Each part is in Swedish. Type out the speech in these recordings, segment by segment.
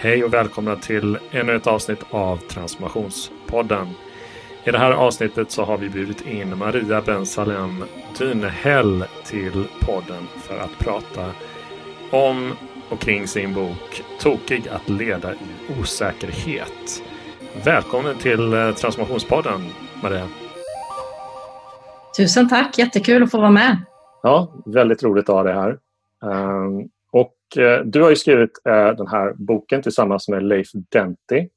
Hej och välkomna till ännu ett avsnitt av Transformationspodden. I det här avsnittet så har vi bjudit in Maria Ben Salem Dynehäll till podden för att prata om och kring sin bok Tokig att leda i osäkerhet. Välkommen till eh, Transformationspodden Maria. Tusen tack, jättekul att få vara med. Ja, väldigt roligt att ha dig här. Um, och eh, du har ju skrivit eh, den här boken tillsammans med Leif Denti.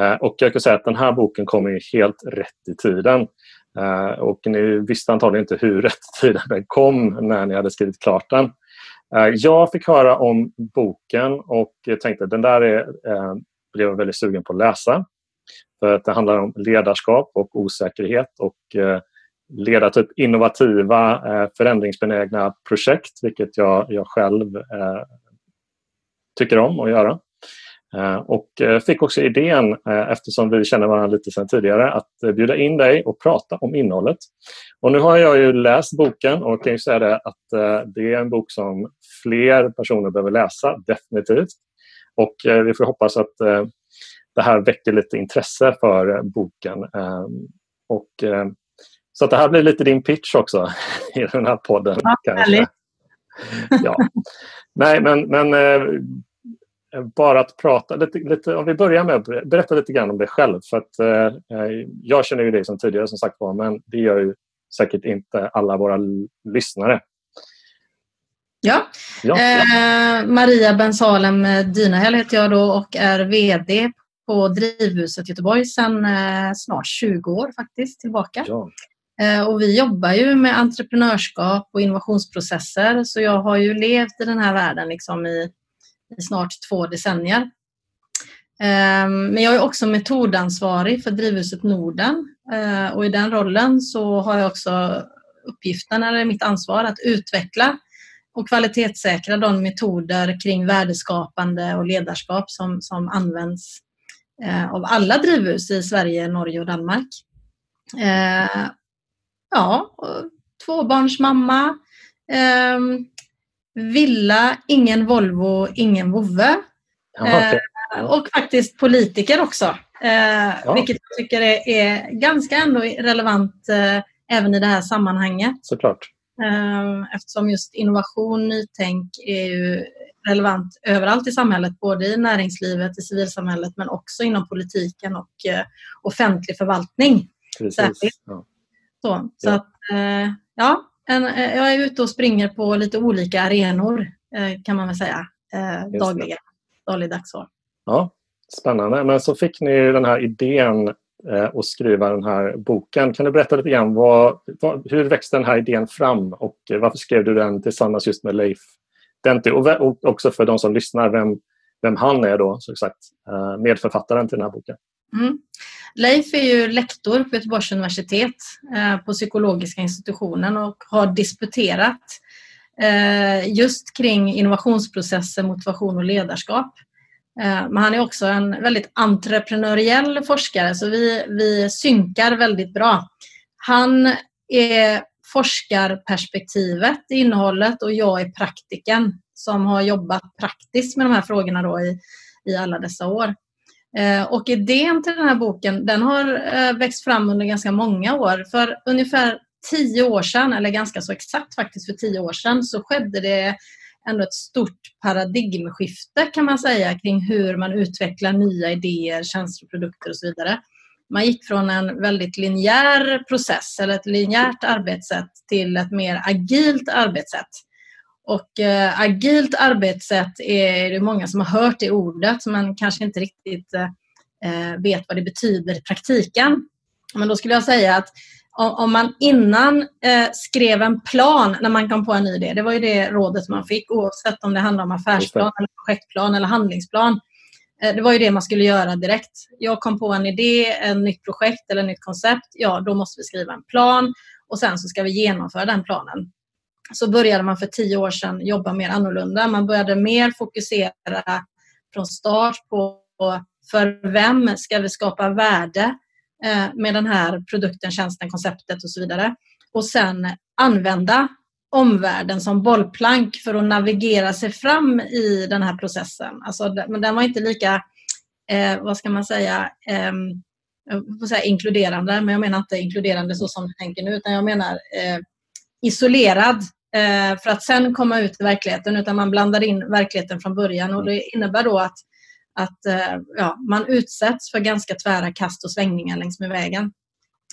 Eh, och jag kan säga att den här boken kommer helt rätt i tiden. Och ni visste antagligen inte hur rätt i tiden den kom när ni hade skrivit klart den. Jag fick höra om boken och tänkte att den där är, blev jag väldigt sugen på att läsa. För att det handlar om ledarskap och osäkerhet och leda typ innovativa, eh, förändringsbenägna projekt, vilket jag, jag själv eh, tycker om att göra. Eh, och eh, fick också idén, eh, eftersom vi känner varandra lite sedan tidigare, att eh, bjuda in dig och prata om innehållet. Och nu har jag ju läst boken och kan ju säga det att det är en bok som fler personer behöver läsa, definitivt. Och vi får hoppas att det här väcker lite intresse för boken. Ehm, och så det här blir lite din pitch också i den här podden. Ja, kanske. ja. Nej, men, men eh, bara att prata lite, lite, om vi börjar med att berätta lite grann om dig själv. För att, eh, jag känner ju dig som tidigare som sagt var, men det gör ju säkert inte alla våra lyssnare. Ja, ja, Eh, Maria Bensalem Dynahäll heter jag då och är VD på Drivhuset Göteborg sedan eh, snart 20 år faktiskt tillbaka. Ja. Eh, och vi jobbar ju med entreprenörskap och innovationsprocesser så jag har ju levt i den här världen liksom i, i snart två decennier. Ehm, men jag är också metodansvarig för Drivhuset Norden eh, och i den rollen så har jag också uppgiften, eller mitt ansvar, att utveckla och kvalitetssäkra de metoder kring värdeskapande och ledarskap som, som används eh, av alla drivhus i Sverige, Norge och Danmark. Ja, tvåbarnsmamma. Eh, villa, ingen Volvo, ingen vovve. Eh, och faktiskt politiker också. Eh, ja. Vilket jag tycker är, är ganska ändå relevant eh, även i det här sammanhanget. Såklart. Ehm, eftersom just innovation, nytänk är ju relevant överallt i samhället, både i näringslivet, i civilsamhället men också inom politiken och eh, offentlig förvaltning. Precis. Ja. Så, så ja. att, eh, ja, en, eh, jag är ute och springer på lite olika arenor eh, kan man väl säga dagligen, dagligdags. Ja, spännande. Men så fick ni den här idén att skriva den här boken. Kan du berätta lite grann vad, vad, hur växte den här idén fram och varför skrev du den tillsammans just med Leif Denti? Och, och också för de som lyssnar, vem, vem han är då, så sagt, medförfattaren till den här boken. Mm. Leif är ju lektor på Göteborgs universitet eh, på psykologiska institutionen och har disputerat eh, just kring innovationsprocesser, motivation och ledarskap. Eh, men han är också en väldigt entreprenöriell forskare så vi, vi synkar väldigt bra. Han är forskarperspektivet i innehållet och jag är praktiken som har jobbat praktiskt med de här frågorna då i, i alla dessa år. Eh, och idén till den här boken den har eh, växt fram under ganska många år. För ungefär tio år sedan, eller ganska så exakt faktiskt för tio år sedan, så skedde det ändå ett stort paradigmskifte kan man säga kring hur man utvecklar nya idéer, tjänster och produkter och så vidare. Man gick från en väldigt linjär process eller ett linjärt arbetssätt till ett mer agilt arbetssätt. Och eh, agilt arbetssätt är det många som har hört det ordet men kanske inte riktigt eh, vet vad det betyder i praktiken. Men då skulle jag säga att om man innan eh, skrev en plan när man kom på en ny idé, det var ju det rådet man fick oavsett om det handlar om affärsplan, eller projektplan eller handlingsplan. Eh, det var ju det man skulle göra direkt. Jag kom på en idé, en nytt projekt eller ett nytt koncept. Ja, då måste vi skriva en plan och sen så ska vi genomföra den planen så började man för tio år sedan jobba mer annorlunda. Man började mer fokusera från start på för vem ska vi skapa värde eh, med den här produkten, tjänsten, konceptet och så vidare. Och sen använda omvärlden som bollplank för att navigera sig fram i den här processen. Alltså, men den var inte lika, eh, vad ska man säga, eh, jag säga inkluderande, men jag menar inte inkluderande så som du tänker nu, utan jag menar eh, isolerad för att sen komma ut i verkligheten, utan man blandar in verkligheten från början och det innebär då att, att eh, ja, man utsätts för ganska tvära kast och svängningar längs med vägen.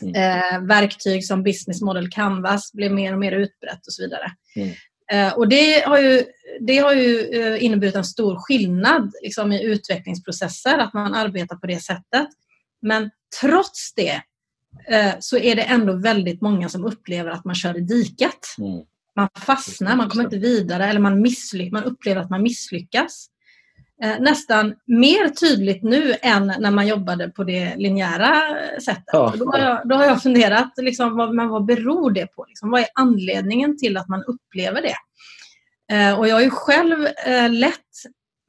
Mm. Eh, verktyg som Business Model Canvas blev mer och mer utbrett och så vidare. Mm. Eh, och det har ju, det har ju eh, inneburit en stor skillnad liksom, i utvecklingsprocesser, att man arbetar på det sättet. Men trots det eh, så är det ändå väldigt många som upplever att man kör i diket. Mm. Man fastnar, man kommer inte vidare eller man, man upplever att man misslyckas. Eh, nästan mer tydligt nu än när man jobbade på det linjära sättet. Ja. Då, har jag, då har jag funderat, liksom, vad, men vad beror det på? Liksom, vad är anledningen till att man upplever det? Eh, och jag har ju själv eh, lett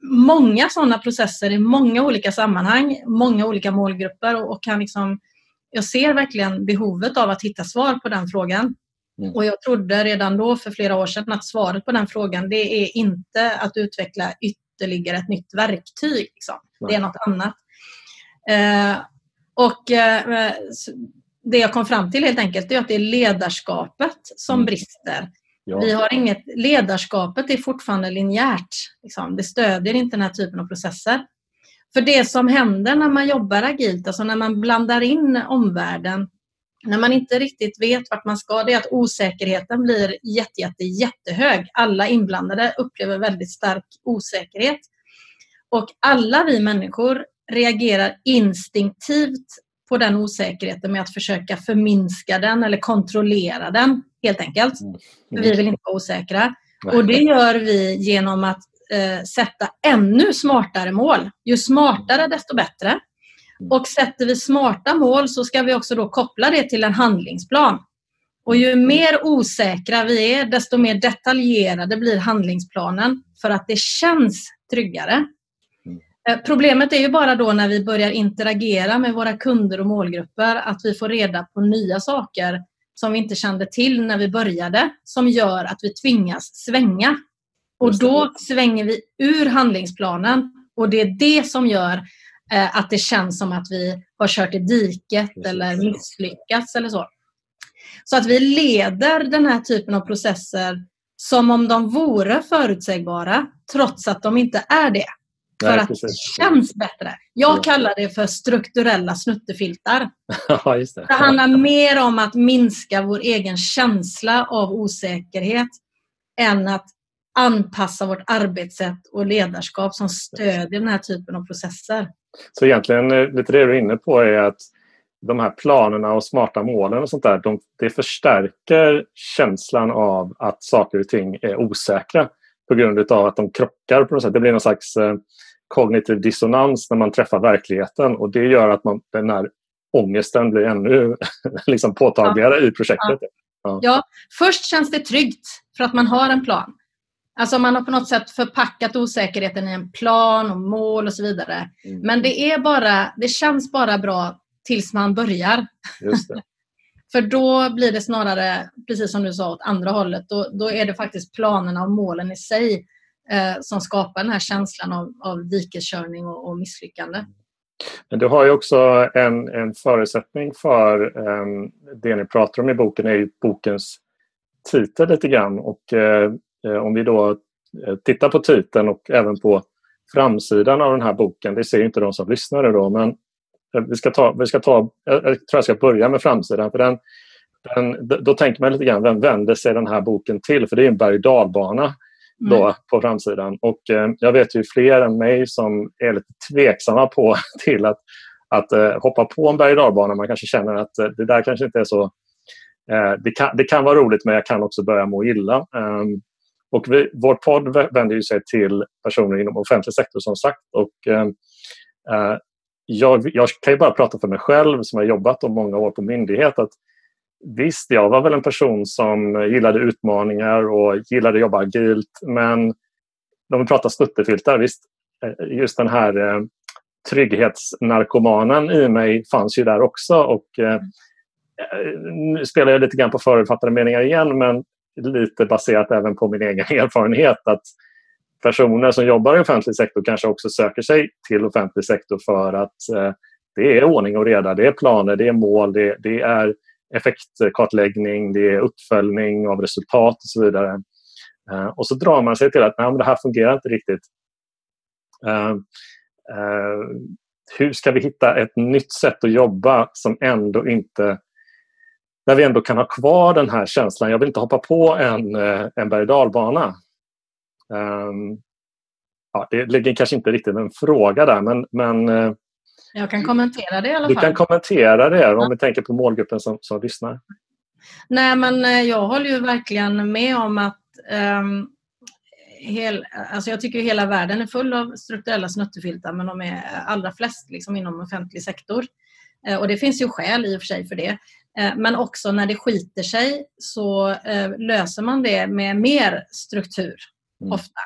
många sådana processer i många olika sammanhang, många olika målgrupper och, och kan liksom, jag ser verkligen behovet av att hitta svar på den frågan. Mm. Och jag trodde redan då för flera år sedan att svaret på den frågan det är inte att utveckla ytterligare ett nytt verktyg. Liksom. Det är något annat. Eh, och eh, det jag kom fram till helt enkelt är att det är ledarskapet som mm. brister. Ja. Vi har inget, ledarskapet är fortfarande linjärt. Liksom. Det stödjer inte den här typen av processer. För det som händer när man jobbar agilt, alltså när man blandar in omvärlden, när man inte riktigt vet vart man ska, det är att osäkerheten blir jätte, jätte, jättehög. Alla inblandade upplever väldigt stark osäkerhet. Och alla vi människor reagerar instinktivt på den osäkerheten med att försöka förminska den eller kontrollera den helt enkelt. Mm. Mm. Vi vill inte vara osäkra. Nej. Och det gör vi genom att eh, sätta ännu smartare mål. Ju smartare desto bättre. Mm. Och sätter vi smarta mål så ska vi också då koppla det till en handlingsplan. Och ju mer osäkra vi är, desto mer detaljerade blir handlingsplanen för att det känns tryggare. Eh, problemet är ju bara då när vi börjar interagera med våra kunder och målgrupper att vi får reda på nya saker som vi inte kände till när vi började som gör att vi tvingas svänga. Och då svänger vi ur handlingsplanen och det är det som gör att det känns som att vi har kört i diket eller misslyckats eller så. Så att vi leder den här typen av processer som om de vore förutsägbara trots att de inte är det. För Nej, att precis. det känns bättre. Jag ja. kallar det för strukturella snuttefiltar. ja, just det. det handlar mer om att minska vår egen känsla av osäkerhet än att anpassa vårt arbetssätt och ledarskap som stödjer den här typen av processer. Så egentligen eh, lite det du är inne på är att de här planerna och smarta målen och sånt där, de, det förstärker känslan av att saker och ting är osäkra på grund av att de krockar på något sätt. Det blir någon slags eh, kognitiv dissonans när man träffar verkligheten och det gör att man, den här ångesten blir ännu liksom påtagligare ja. i projektet. Ja. ja. först känns det tryggt för att man har en plan. Alltså man har på något sätt förpackat osäkerheten i en plan och mål och så vidare. Mm. Men det, är bara, det känns bara bra tills man börjar. För då blir det snarare, precis som du sa, åt andra hållet. Då, då är det faktiskt planerna och målen i sig eh, som skapar den här känslan av, av dikeskörning och, och misslyckande. Men du har ju också en, en förutsättning för um, det ni pratar om i boken är ju bokens titel lite grann. Och uh, om vi då tittar på titeln och även på framsidan av den här boken, det ser inte de som lyssnar då, men vi ska ta, vi ska ta, jag tror jag ska börja med framsidan. För den, den, då tänker man lite grann, vem vänder sig den här boken till? För det är en berg och dalbana då mm. på framsidan. Och eh, jag vet ju fler än mig som är lite tveksamma på till att, att eh, hoppa på en berg och dalbana. Man kanske känner att eh, det där kanske inte är så... Eh, det, kan, det kan vara roligt men jag kan också börja må illa. Och vi, vår podd vänder sig till personer inom offentlig sektor som sagt. Och, eh, eh, jag, jag, kan ju bara prata för mig själv som har jobbat och många år på myndighet. att Visst, jag var väl en person som gillade utmaningar och gillade att jobba agilt. Men om vi pratar snuttefiltar, visst, eh, just den här eh, trygghetsnarkomanen i mig fanns ju där också. Och, eh, eh nu spelar jag lite grann på förutfattade meningar igen men lite baserat även på min egen erfarenhet att personer som jobbar i offentlig sektor kanske också söker sig till offentlig sektor för att eh, det är ordning och reda, det är planer, det är mål, det, det är effektkartläggning, det är uppföljning av resultat och så vidare. Eh, och så drar man sig till att Nej, men det här fungerar inte riktigt. Uh, uh, hur ska vi hitta ett nytt sätt att jobba som ändå inte där vi ändå kan ha kvar den här känslan. Jag vill inte hoppa på en, en berg dalbana. Um, ja, det ligger kanske inte riktigt en fråga där men, men jag kan kommentera det i alla fall. Du kan kommentera det om ja. vi tänker på målgruppen som, som lyssnar. Nej men jag håller ju verkligen med om att um, hel, alltså jag tycker hela världen är full av strukturella snuttefiltar men de är allra flest liksom inom offentlig sektor. Och det finns ju skäl i och för sig för det. Uh, men också när det skiter sig så uh, löser man det med mer struktur mm. ofta.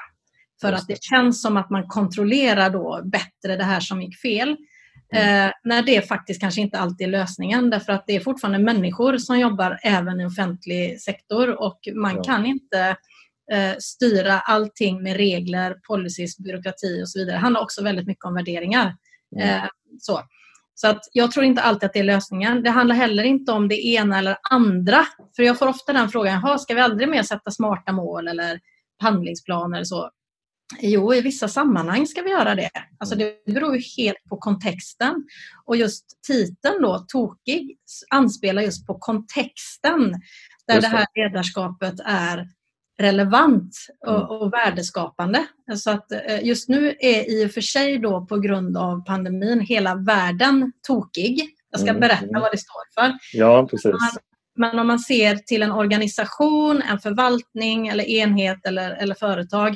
För att det känns som att man kontrollerar då bättre det här som gick fel. Mm. när det faktiskt kanske inte alltid är lösningen därför att det är fortfarande människor som jobbar även i offentlig sektor och man ja. kan inte eh, styra allting med regler, policies, byråkrati och så vidare. Det handlar också väldigt mycket om värderingar. Mm. Eh, så. Så att jag tror inte alltid att det är lösningen. Det handlar heller inte om det ena eller andra. För jag får ofta den frågan, ska vi aldrig mer sätta smarta mål eller handlingsplaner eller så? Jo, i vissa sammanhang ska vi göra det. Alltså det beror ju helt på kontexten. Och just titeln då, tokig, anspelar just på kontexten där det. det här ledarskapet är relevant och, mm. och värdeskapande. Så att eh, just nu är i och för sig då på grund av pandemin hela världen tokig. Jag ska mm. berätta vad det står för. Ja, precis. Men om man ser till en organisation, en förvaltning eller enhet eller, eller företag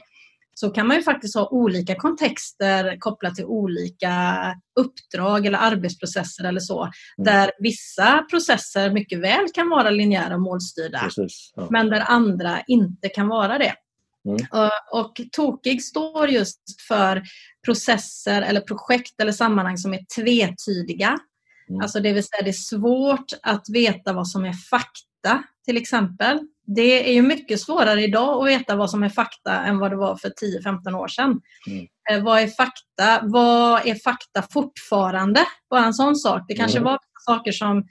så kan man ju faktiskt ha olika kontexter kopplat till olika uppdrag eller arbetsprocesser eller så. Mm. Där vissa processer mycket väl kan vara linjära och målstyrda. Precis, ja. Men där andra inte kan vara det. Mm. Och, och tokig står just för processer eller projekt eller sammanhang som är tvetydiga. Mm. Alltså det vill säga det är svårt att veta vad som är fakta till exempel det är ju mycket svårare idag att veta vad som är fakta än vad det var för 10-15 år sedan. Mm. Eh, vad är fakta? Vad är fakta fortfarande? Bara en sån sak. Det kanske mm. var saker som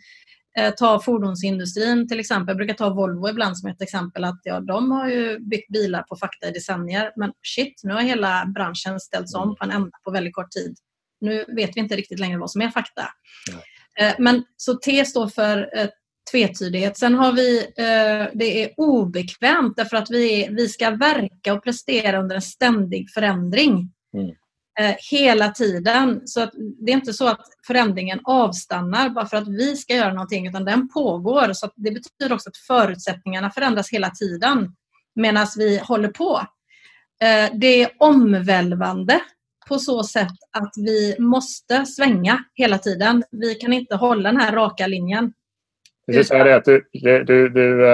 eh, ta fordonsindustrin till exempel. Jag brukar ta Volvo ibland som ett exempel. att ja, De har ju byggt bilar på fakta i decennier. Men shit, nu har hela branschen ställts om på en ända på väldigt kort tid. Nu vet vi inte riktigt längre vad som är fakta. Mm. Men så T står för tvetydighet. Sen har vi, eh, det är obekvämt därför att vi, vi ska verka och prestera under en ständig förändring. Mm. Eh, hela tiden. Så att det är inte så att förändringen avstannar bara för att vi ska göra någonting utan den pågår. Så det betyder också att förutsättningarna förändras hela tiden medan vi håller på. Eh, det är omvälvande på så sätt att vi måste svänga hela tiden. Vi kan inte hålla den här raka linjen. Ska säga det att du, du, du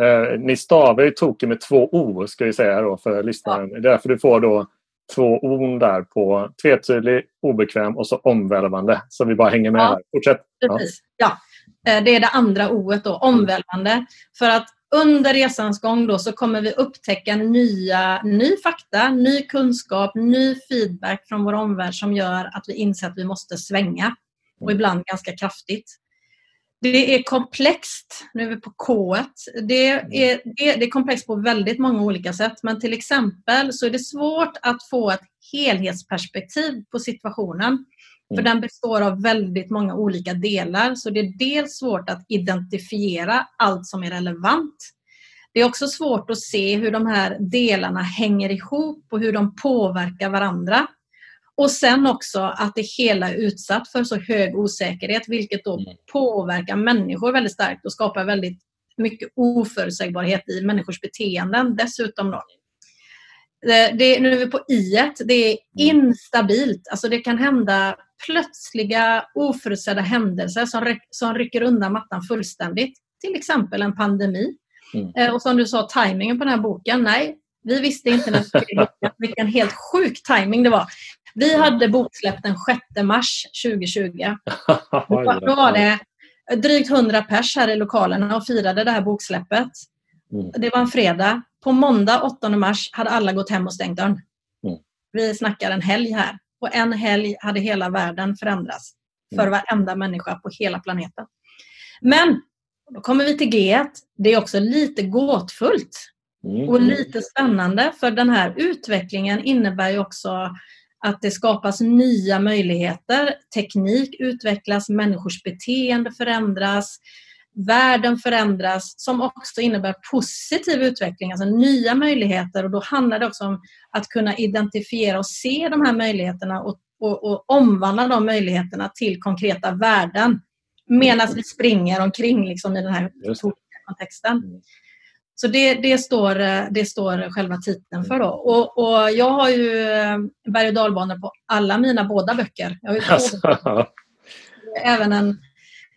äh, ni stavar ju Toki med två O ska vi säga då för lyssnaren. Ja. Är därför du får då två O där på tvetydlig, obekväm och så omvälvande. Så vi bara hänger med ja. här. Fortsätt. Precis. Ja. ja. Det är det andra O då, omvälvande. För att under resans gång då så kommer vi upptäcka nya, ny fakta, ny kunskap, ny feedback från vår omvärld som gör att vi inser att vi måste svänga. Och ibland ganska kraftigt. Det är komplext. Nu är vi på K. Det är, det, det är komplext på väldigt många olika sätt. Men till exempel så är det svårt att få ett helhetsperspektiv på situationen. För mm. den består av väldigt många olika delar. Så det är dels svårt att identifiera allt som är relevant. Det är också svårt att se hur de här delarna hänger ihop och hur de påverkar varandra. Och sen också att det hela är utsatt för så hög osäkerhet vilket då mm. påverkar människor väldigt starkt och skapar väldigt mycket oförutsägbarhet i människors beteenden dessutom. Då. Det, nu är vi på i -et. Det är mm. instabilt. Alltså det kan hända plötsliga oförutsedda händelser som, som rycker undan mattan fullständigt. Till exempel en pandemi. Mm. Eh, och som du sa, tajmingen på den här boken. Nej, vi visste inte när vilken helt sjuk timing det var. Vi hade boksläpp den 6 mars 2020. Då var det drygt 100 pers här i lokalerna och firade det här boksläppet. Mm. Det var en fredag. På måndag 8 mars hade alla gått hem och stängt dörren. Mm. Vi snackar en helg här. På en helg hade hela världen förändrats. För mm. varenda människa på hela planeten. Men, då kommer vi till G. Det är också lite gåtfullt. Mm. Och lite spännande för den här utvecklingen innebär ju också att det skapas nya möjligheter. Teknik utvecklas, människors beteende förändras, världen förändras som också innebär positiv utveckling, alltså nya möjligheter och då handlar det också om att kunna identifiera och se de här möjligheterna och, och, och omvandla de möjligheterna till konkreta värden medan vi springer omkring liksom i den här kontexten. Så det, det, står, det står själva titeln för. Då. Och, och jag har ju eh, berg och dalbanor på alla mina båda böcker. Jag har alltså. även en,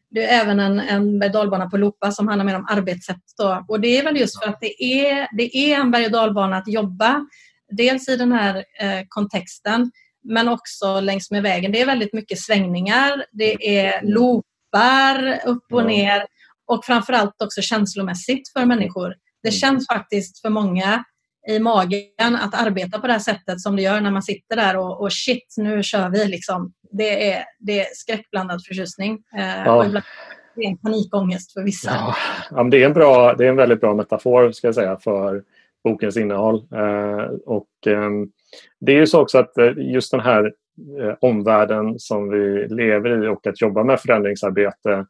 det är även en, en berg dalbana på Lopa som handlar mer om arbetssätt. Då. Och det är väl just för att det är, det är en berg och dalbana att jobba dels i den här eh, kontexten men också längs med vägen. Det är väldigt mycket svängningar, det är loopar upp och ner och framförallt också känslomässigt för människor. Det känns faktiskt för många i magen att arbeta på det här sättet som det gör när man sitter där och, och shit, nu kör vi. Liksom. Det, är, det är skräckblandad förtjusning. Eh, ja. och ibland det är en panikångest för vissa. Ja. ja det, är en bra, det är en väldigt bra metafor ska jag säga för bokens innehåll. Eh, och, eh, det är ju så också att eh, just den här omvärlden som vi lever i och att jobba med förändringsarbete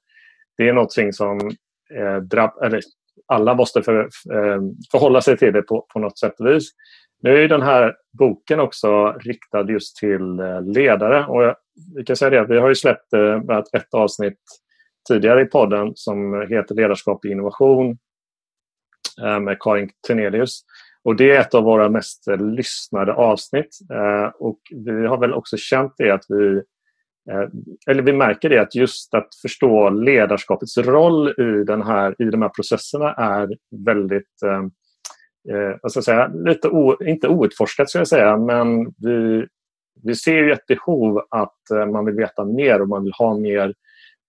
det är någonting som eh, drabb, eller alla måste för, eh, förhålla sig till det på, på något sätt och vis. Nu är den här boken också riktad just till eh, ledare. Och jag, vi kan säga det, vi har ju släppt eh, ett avsnitt tidigare i podden som heter Ledarskap i innovation eh, med Karin Tenelius. Och det är ett av våra mest eh, lyssnade avsnitt. Och vi har väl också känt det att vi Eh, eller vi märker det att just att förstå ledarskapets roll i, den här, i de här processerna är väldigt eh, eh vad ska jag säga, lite o, inte outforskat ska jag säga, men vi, vi ser ju ett behov att eh, man vill veta mer och man vill ha mer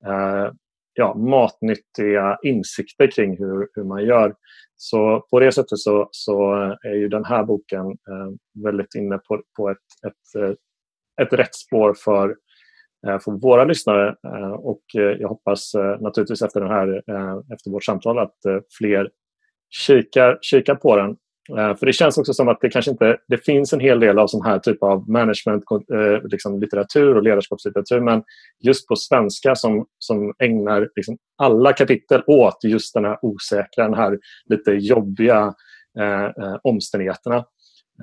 eh, ja, matnyttiga insikter kring hur, hur man gör. Så på det sättet så, så är ju den här boken eh, väldigt inne på, på ett, ett, eh, ett rätt spår för Eh, för våra lyssnare. Eh, och eh, jag hoppas naturligtvis efter, den här, efter vårt samtal att fler kikar, kikar på den. För det känns också som att det kanske inte det finns en hel del av sån här typ av management liksom litteratur och ledarskapslitteratur men just på svenska som, som ägnar liksom alla kapitel åt just den här osäkra, den här lite jobbiga eh, omständigheterna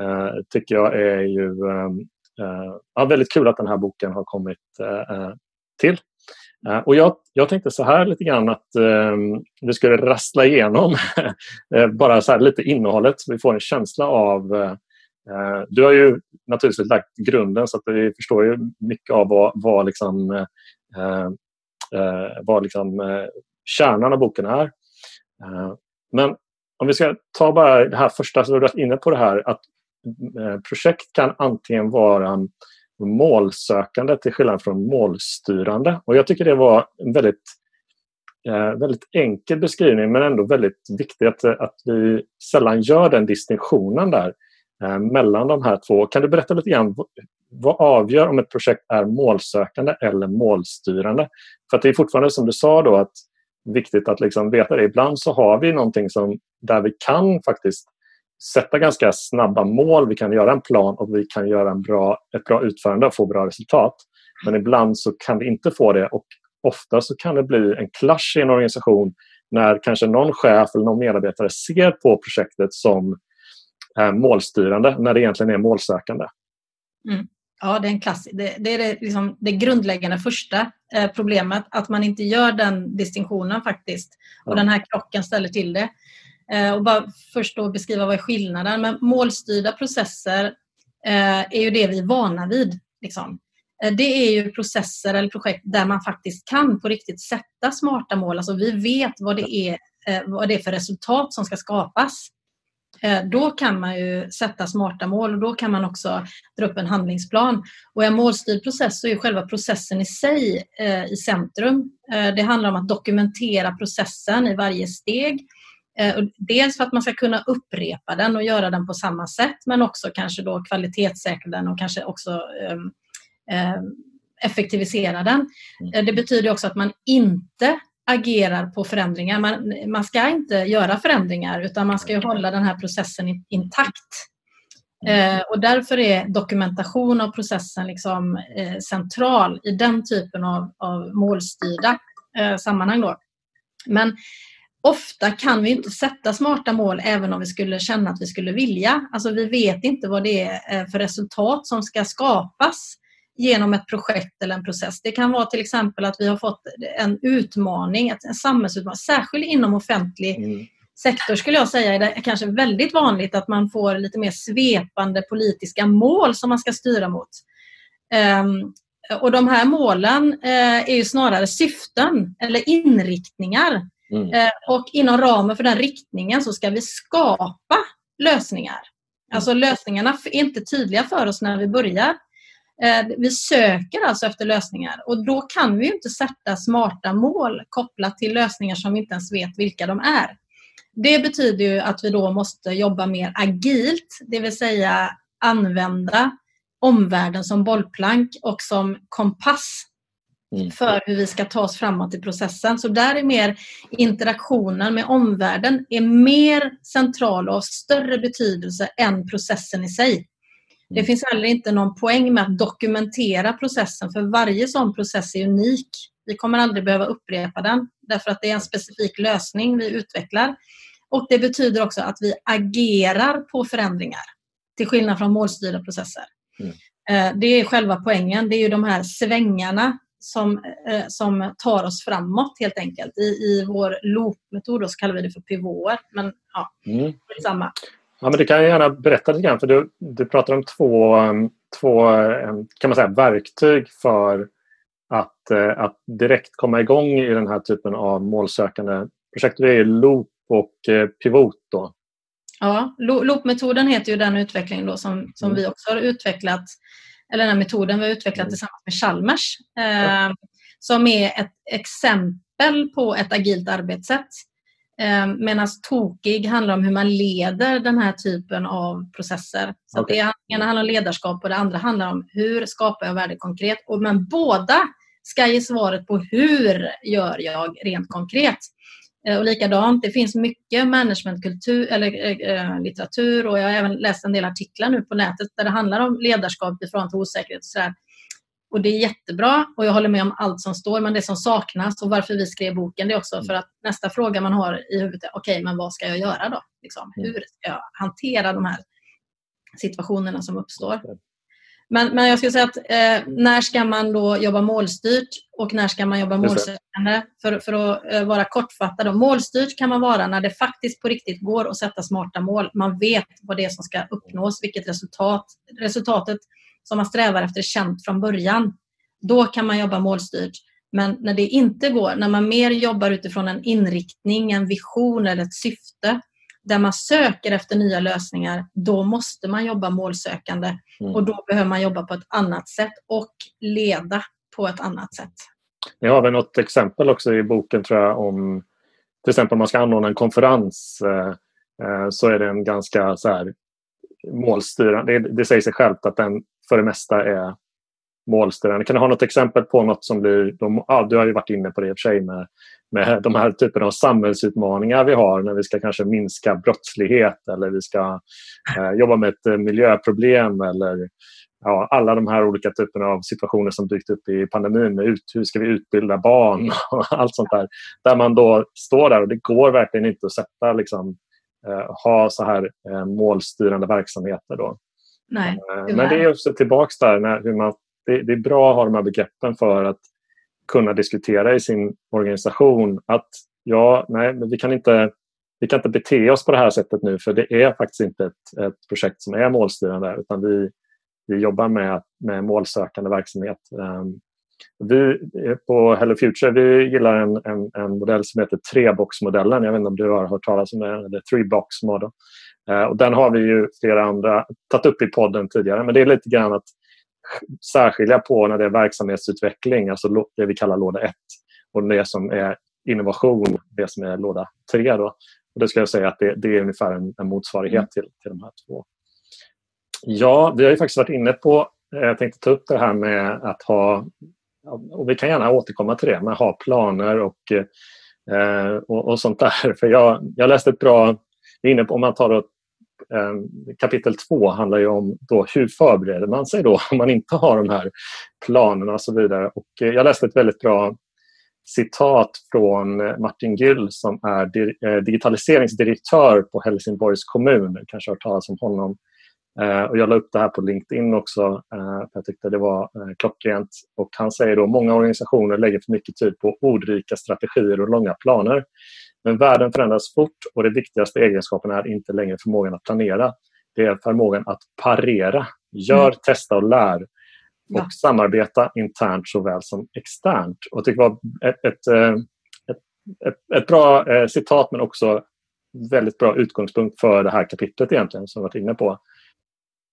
eh, tycker jag är ju ehm, Eh, ja, väldigt kul att den här boken har kommit eh, eh till. Eh, och jag, jag, tänkte så här lite grann att uh, vi skulle rassla igenom bara så lite innehållet så vi får en känsla av... du har ju naturligtvis lagt grunden så att vi förstår ju mycket av vad, vad, liksom, vad liksom, kärnan av boken är. men om vi ska ta bara det här första, så du har inne på det här att Eh, projekt kan antingen vara målsökande till skillnad från målstyrande. Och jag tycker det var en väldigt, eh, väldigt enkel beskrivning men ändå väldigt viktigt att, att vi sällan gör den distinktionen där eh, mellan de här två. Kan du berätta lite grann vad avgör om ett projekt är målsökande eller målstyrande? För det är fortfarande som du sa då att viktigt att liksom veta det. Ibland så har vi någonting som, där vi kan faktiskt sätta ganska snabba mål, vi kan göra en plan och vi kan göra en bra, ett bra utförande och få bra resultat. Men ibland så kan vi inte få det och ofta så kan det bli en clash i en organisation när kanske någon chef eller någon medarbetare ser på projektet som eh, målstyrande när det egentligen är målsökande. Mm. Ja, det är en klass. Det, det är det, liksom, det grundläggande första eh, problemet, att man inte gör den distinktionen faktiskt. Och ja. den här krocken ställer till det. Eh, och bara först då beskriva vad är skillnaden. Men målstyrda processer eh, är ju det vi är vana vid. Liksom. Eh, det är ju processer eller projekt där man faktiskt kan på riktigt sätta smarta mål. Alltså vi vet vad det är, vad det är för resultat som ska skapas. Då kan man ju sätta smarta mål och då kan man också dra upp en handlingsplan. Och en målstyrd process så är själva processen i sig i centrum. Det handlar om att dokumentera processen i varje steg Dels för att man ska kunna upprepa den och göra den på samma sätt men också kanske då kvalitetssäkra den och kanske också ehm, ehm, effektivisera den. Mm. Det betyder också att man inte agerar på förändringar. Man, man ska inte göra förändringar utan man ska hålla den här processen intakt. Mm. Eh, och därför är dokumentation av processen liksom, eh, central i den typen av, av målstyrda eh, sammanhang. Då. Men ofta kan vi inte sätta smarta mål även om vi skulle känna att vi skulle vilja. Alltså vi vet inte vad det är eh, för resultat som ska skapas genom ett projekt eller en process. Det kan vara till exempel att vi har fått en utmaning, en samhällsutmaning, särskilt inom offentlig mm. sektor skulle jag säga är det kanske väldigt vanligt att man får lite mer svepande politiska mål som man ska styra mot. Um, och de här målen uh, är ju snarare syften eller inriktningar. Mm. Uh, och inom ramen för den riktningen så ska vi skapa lösningar. Alltså lösningarna är inte tydliga för oss när vi börjar. Eh, vi söker alltså efter lösningar och då kan vi inte sätta smarta mål kopplat till lösningar som vi inte ens vet vilka de är. Det betyder ju att vi då måste jobba mer agilt, det vill säga använda omvärlden som bollplank och som kompass mm. för hur vi ska ta oss framåt i processen. Så där är mer interaktionen med omvärlden är mer central och av större betydelse än processen i sig. Det finns heller inte någon poäng med att dokumentera processen för varje sån process är unik. Vi kommer aldrig behöva upprepa den därför att det är en specifik lösning vi utvecklar. Och Det betyder också att vi agerar på förändringar till skillnad från målstyrda processer. Mm. Eh, det är själva poängen. Det är ju de här svängarna som, eh, som tar oss framåt helt enkelt. I, i vår loopmetod så kallar vi det för pivoter. Men ja, mm. samma. Ja, men du kan gärna berätta lite grann, för du, du pratar om två, två kan man säga, verktyg för att, eh, att direkt komma igång i den här typen av målsökande projekt. Det är Loop och eh, Pivot. Då. Ja, Loop-metoden heter ju den utveckling då som, som mm. vi också har utvecklat, eller den här metoden vi har utvecklat mm. tillsammans med Chalmers, eh, som är ett exempel på ett agilt arbetssätt Eh, Medan tokig handlar om hur man leder den här typen av processer. Så okay. Det ena handlar om ledarskap och det andra handlar om hur skapar jag värde konkret. Och, men båda ska ge svaret på hur gör jag rent konkret. Eh, och likadant, det finns mycket managementkultur eller äh, litteratur och jag har även läst en del artiklar nu på nätet där det handlar om ledarskap ifrån till osäkerhet. Och så där. Och det är jättebra och jag håller med om allt som står men det som saknas och varför vi skrev boken det är också mm. för att nästa fråga man har i huvudet är okej okay, men vad ska jag göra då? Liksom, mm. hur ska jag hantera de här situationerna som uppstår? Men, men jag skulle säga att eh, när ska man då jobba målstyrt och när ska man jobba målsökande? För, för att eh, vara kortfattad. Målstyrt kan man vara när det faktiskt på riktigt går att sätta smarta mål. Man vet vad det är som ska uppnås, vilket resultat. Resultatet som man strävar efter är känt från början. Då kan man jobba målstyrt. Men när det inte går, när man mer jobbar utifrån en inriktning, en vision eller ett syfte där man söker efter nya lösningar, då måste man jobba målsökande mm. och då behöver man jobba på ett annat sätt och leda på ett annat sätt. Ni har väl något exempel också i boken tror jag om till exempel om man ska anordna en konferens eh, eh, så är det en ganska så här, målstyrande. Det, det säger sig självt att den för det mesta är målstyrande. Kan du ha något exempel på något som blir... De, ja, du har ju varit inne på det i och för sig med, med de här typerna av samhällsutmaningar vi har när vi ska kanske minska brottslighet eller vi ska eh, jobba med ett eh, miljöproblem eller ja, alla de här olika typerna av situationer som dykt upp i pandemin. Med ut, hur ska vi utbilda barn och allt sånt där. Där man då står där och det går verkligen inte att sätta liksom, eh, ha så här eh, målstyrande verksamheter. Då. Nej, eh, Men det är också tillbaks där, när, hur man, det, det, är bra att ha de här begreppen för att kunna diskutera i sin organisation att ja, nej, men vi kan inte vi kan inte bete oss på det här sättet nu för det är faktiskt inte ett, ett projekt som är målstyrande utan vi, vi jobbar med, med målsökande verksamhet. Um, vi på Hello Future vi gillar en, en, en modell som heter treboxmodellen. Jag vet inte om du har hört talas om den, eller three box model. Uh, ehm, och den har vi ju flera andra tagit upp i podden tidigare men det är lite grann att särskilja på när det är verksamhetsutveckling, alltså det vi kallar låda 1 och det som är innovation, det som är låda 3. Då. Och det ska jag säga att det, det är ungefär en, en motsvarighet mm. till, till de här två. Ja, vi har ju faktiskt varit inne på, eh, jag tänkte ta upp det här med att ha, och vi kan gärna återkomma till det, men ha planer och, eh, och, och sånt där. För jag, jag läste ett bra, inne på, om man tar Eh, kapitel två handlar ju om då hur förbereder man sig då om man inte har de här planerna och så vidare. Och eh, jag läste ett väldigt bra citat från eh, Martin Gyll som är digitaliseringsdirektör på Helsingborgs kommun. kanske har hört talas om honom. Och jag la upp det här på LinkedIn också, för jag tyckte det var klockrent. Och han säger då många organisationer lägger för mycket tid på ordrika strategier och långa planer. Men världen förändras fort och det viktigaste egenskapen är inte längre förmågan att planera. Det är förmågan att parera. Gör, mm. testa och lär. Och ja. samarbeta internt såväl som externt. Och det var ett, ett, ett, ett, ett bra citat men också väldigt bra utgångspunkt för det här kapitlet egentligen som vi varit inne på.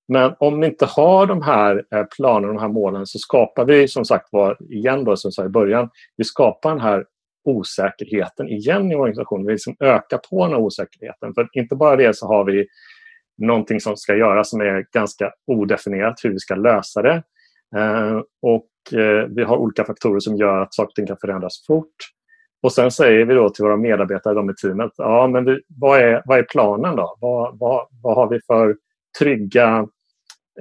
Men om vi inte har de här eh, planerna de här målen så skapar vi som sagt var, igen då som jag sa i början, vi skapar den här osäkerheten igen i organisationen. Vi liksom ökar på den här osäkerheten. För inte bara det så har vi någonting som ska göras som är ganska odefinierat hur vi ska lösa det. Eh, och eh, vi har olika faktorer som gör att saker och ting kan förändras fort. Och sen säger vi då till våra medarbetare de i teamet, ja men vi, vad, är, vad är planen då? Vad, vad, vad har vi för trygga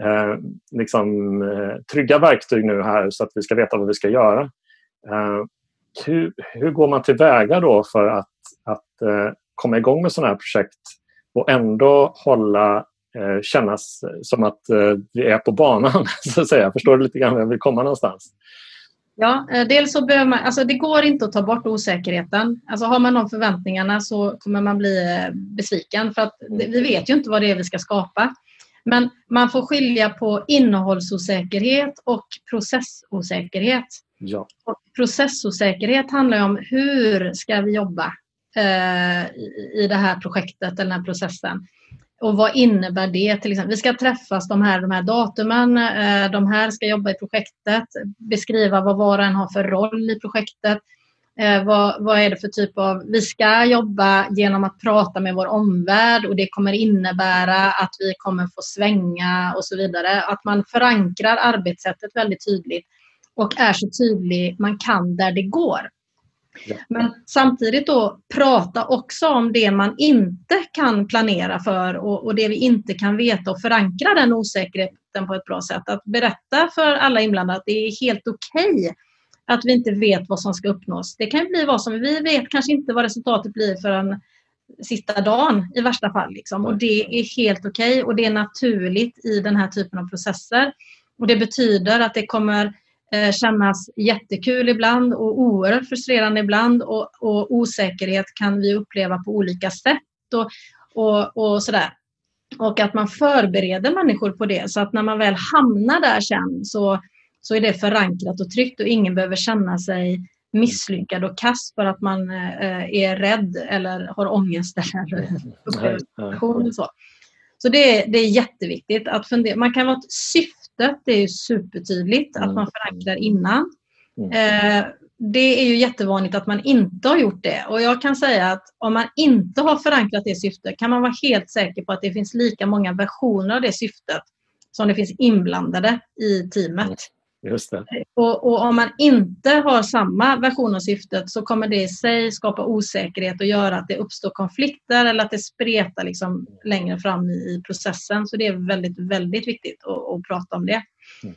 eh, liksom, eh, trygga verktyg nu här så att vi ska veta vad vi ska göra. Eh, hur, hur går man tillväga då för att, att eh, komma igång med sådana här projekt och ändå hålla eh, kännas som att eh, vi är på banan, så att säga. Förstår du lite grann var jag vill komma någonstans? Ja, eh, dels så behöver man, alltså det går inte att ta bort osäkerheten. Alltså har man de förväntningarna så kommer man bli besviken för att vi vet ju inte vad det är vi ska skapa. Men man får skilja på innehållsosäkerhet och processosäkerhet. Ja. Och processosäkerhet handlar om hur ska vi jobba eh, i det här projektet, den här processen. Och vad innebär det? Till exempel, vi ska träffas de här, de här datumen, eh, de här ska jobba i projektet, beskriva vad var och en har för roll i projektet Eh, vad, vad är det för typ av... Vi ska jobba genom att prata med vår omvärld och det kommer innebära att vi kommer få svänga och så vidare. Att man förankrar arbetssättet väldigt tydligt och är så tydlig man kan där det går. Ja. Men samtidigt då prata också om det man inte kan planera för och, och, det vi inte kan veta och förankra den osäkerheten på ett bra sätt. Att berätta för alla inblandade att det är helt okej okay att vi inte vet vad som ska uppnås. Det kan bli vad som, vi vet kanske inte vad resultatet blir förrän sista dagen i värsta fall. Liksom. Och det är helt okej okay, och det är naturligt i den här typen av processer. Och det betyder att det kommer kännas jättekul ibland och oerhört frustrerande ibland och, och, osäkerhet kan vi uppleva på olika sätt och, och, och sådär. Och att man förbereder människor på det så att när man väl hamnar där sen så så är det förankrat och tryggt och ingen behöver känna sig misslyckad och kass för att man eh, är rädd eller har ångest eller upplever så. Så det är, det är jätteviktigt att fundera. Man kan vara syftet, det är supertydligt att man förankrar innan. Mm. Eh, det är ju jättevanligt att man inte har gjort det och jag kan säga att om man inte har förankrat det syftet kan man vara helt säker på att det finns lika många versioner av det syftet som det finns inblandade i teamet. Just det. Eh, och, och, om man inte har samma version av syftet så kommer det i sig skapa osäkerhet och göra att det uppstår konflikter eller att det spretar liksom längre fram i, i processen. Så det är väldigt, väldigt viktigt att, att prata om det. Mm.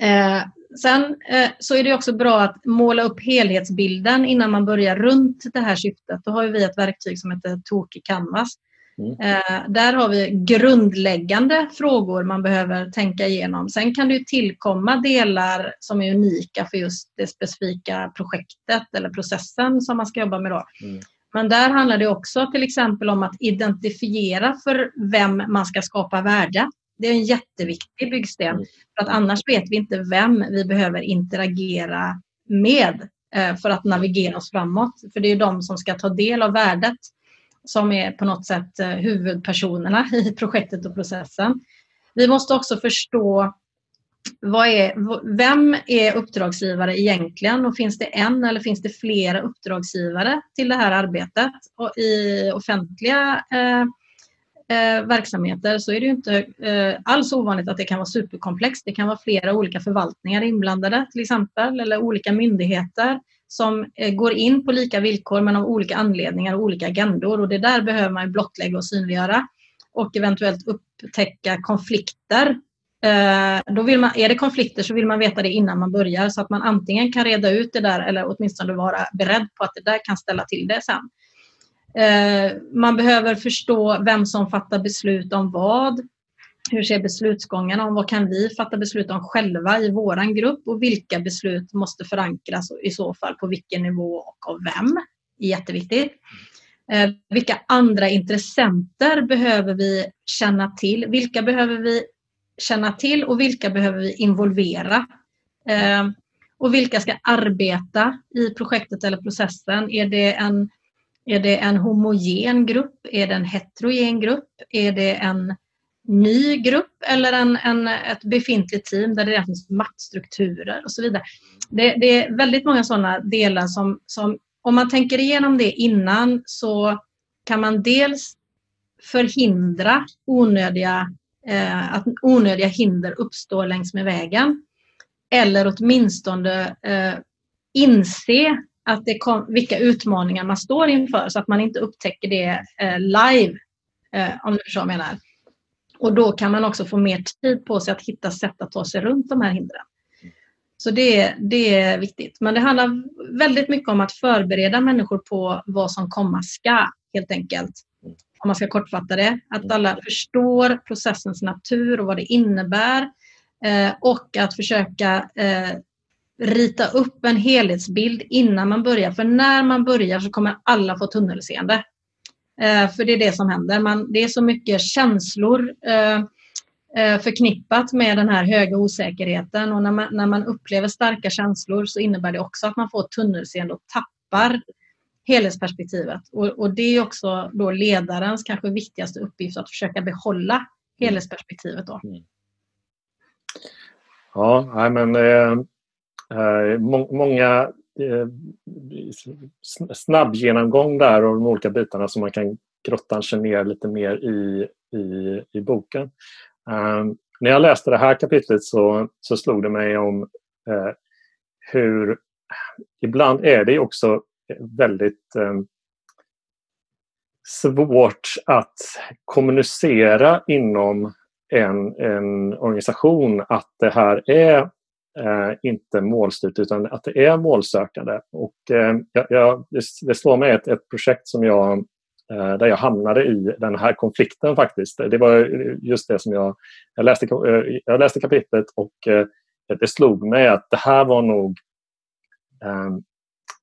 Eh, sen eh, så är det också bra att måla upp helhetsbilden innan man börjar runt det här syftet. Då har vi ett verktyg som heter Toki Canvas Mm. Eh, där har vi grundläggande frågor man behöver tänka igenom. Sen kan det tillkomma delar som är unika för just det specifika projektet eller processen som man ska jobba med. Då. Mm. Men där handlar det också till exempel om att identifiera för vem man ska skapa värde. Det är en jätteviktig byggsten. Mm. För att annars vet vi inte vem vi behöver interagera med eh, för att navigera oss framåt. För det är de som ska ta del av värdet som är på något sätt eh, huvudpersonerna i projektet och processen. Vi måste också förstå vad är, vem är uppdragsgivare egentligen och finns det en eller finns det flera uppdragsgivare till det här arbetet? Och I offentliga eh, eh, verksamheter så är det ju inte eh, alls ovanligt att det kan vara superkomplext. Det kan vara flera olika förvaltningar inblandade till exempel eller olika myndigheter som eh, går in på lika villkor men av olika anledningar och olika agendor och det där behöver man blottlägga och synliggöra och eventuellt upptäcka konflikter eh, då vill man, är det konflikter så vill man veta det innan man börjar så att man antingen kan reda ut det där eller åtminstone vara beredd på att det där kan ställa till det sen. Eh, man behöver förstå vem som fattar beslut om vad. Hur ser beslutsgången om? Vad kan vi fatta beslut om själva i vår grupp och vilka beslut måste förankras i så fall på vilken nivå och av vem? Jätteviktigt. Eh, vilka andra intressenter behöver vi känna till? Vilka behöver vi känna till och vilka behöver vi involvera? Eh, och vilka ska arbeta i projektet eller processen? Är det en, är det en homogen grupp? Är det en heterogen grupp? Är det en ny grupp eller en, en, ett befintligt team där det redan finns maktstrukturer och så vidare. Det, det, är väldigt många sådana delar som, som om man tänker igenom det innan så kan man dels förhindra onödiga eh, att onödiga hinder uppstår längs med vägen. Eller åtminstone eh, inse att det kom, vilka utmaningar man står inför så att man inte upptäcker det eh, live, eh, om du förstår vad jag menar. Och då kan man också få mer tid på sig att hitta sätt att ta sig runt de här hindren. Så det, det är viktigt. Men det handlar väldigt mycket om att förbereda människor på vad som komma ska, helt enkelt om man ska kortfatta det. Att alla förstår processens natur och vad det innebär. Eh, och att försöka eh, rita upp en helhetsbild innan man börjar. För när man börjar så kommer alla få tunnelseende. Eh, för det är det som händer. Man, det är så mycket känslor eh, eh, förknippat med den här höga osäkerheten. Och när man, när man upplever starka känslor så innebär det också att man får tunnelseende och tappar helhetsperspektivet. Och, och, det är också då ledarens kanske viktigaste uppgift att försöka behålla helhetsperspektivet. Då. Mm. mm. Ja, men eh, eh, må, många Eh, snabb genomgång där av de olika bitarna som man kan grotta sig ner lite mer i, i, i boken. Um, när jag läste det här kapitlet så, så slog det mig om eh, hur ibland är det också väldigt eh, svårt att kommunicera inom en, en organisation att det här är eh, inte målstyrt utan att det är målsökande. Och, eh, jag, det, det slår mig ett, ett projekt som jag, eh, där jag hamnade i den här konflikten faktiskt. Det var just det som jag, jag, läste, eh, jag läste kapitlet och eh, det slog mig att det här var nog eh,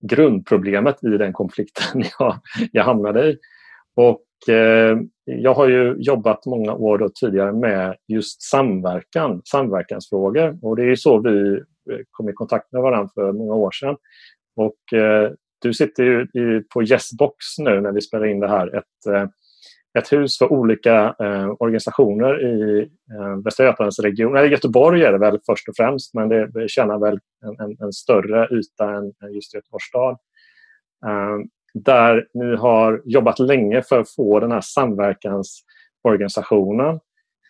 grundproblemet i den konflikten jag, jag hamnade i. Och, Eh, jag har ju jobbat många år då tidigare med just samverkan, samverkansfrågor. Och det är så vi eh, kom i kontakt med varandra för många år sedan. Och, eh, du sitter ju på Yesbox nu när vi spelar in det här. Ett, ett hus för olika eh, organisationer i eh, Västra Götalandsregionen. Eller Göteborg är det väl först och främst men det, det tjänar väl en, en, en, större yta än, än just Göteborgs stad. Där ni har jobbat länge för att få den här samverkansorganisationen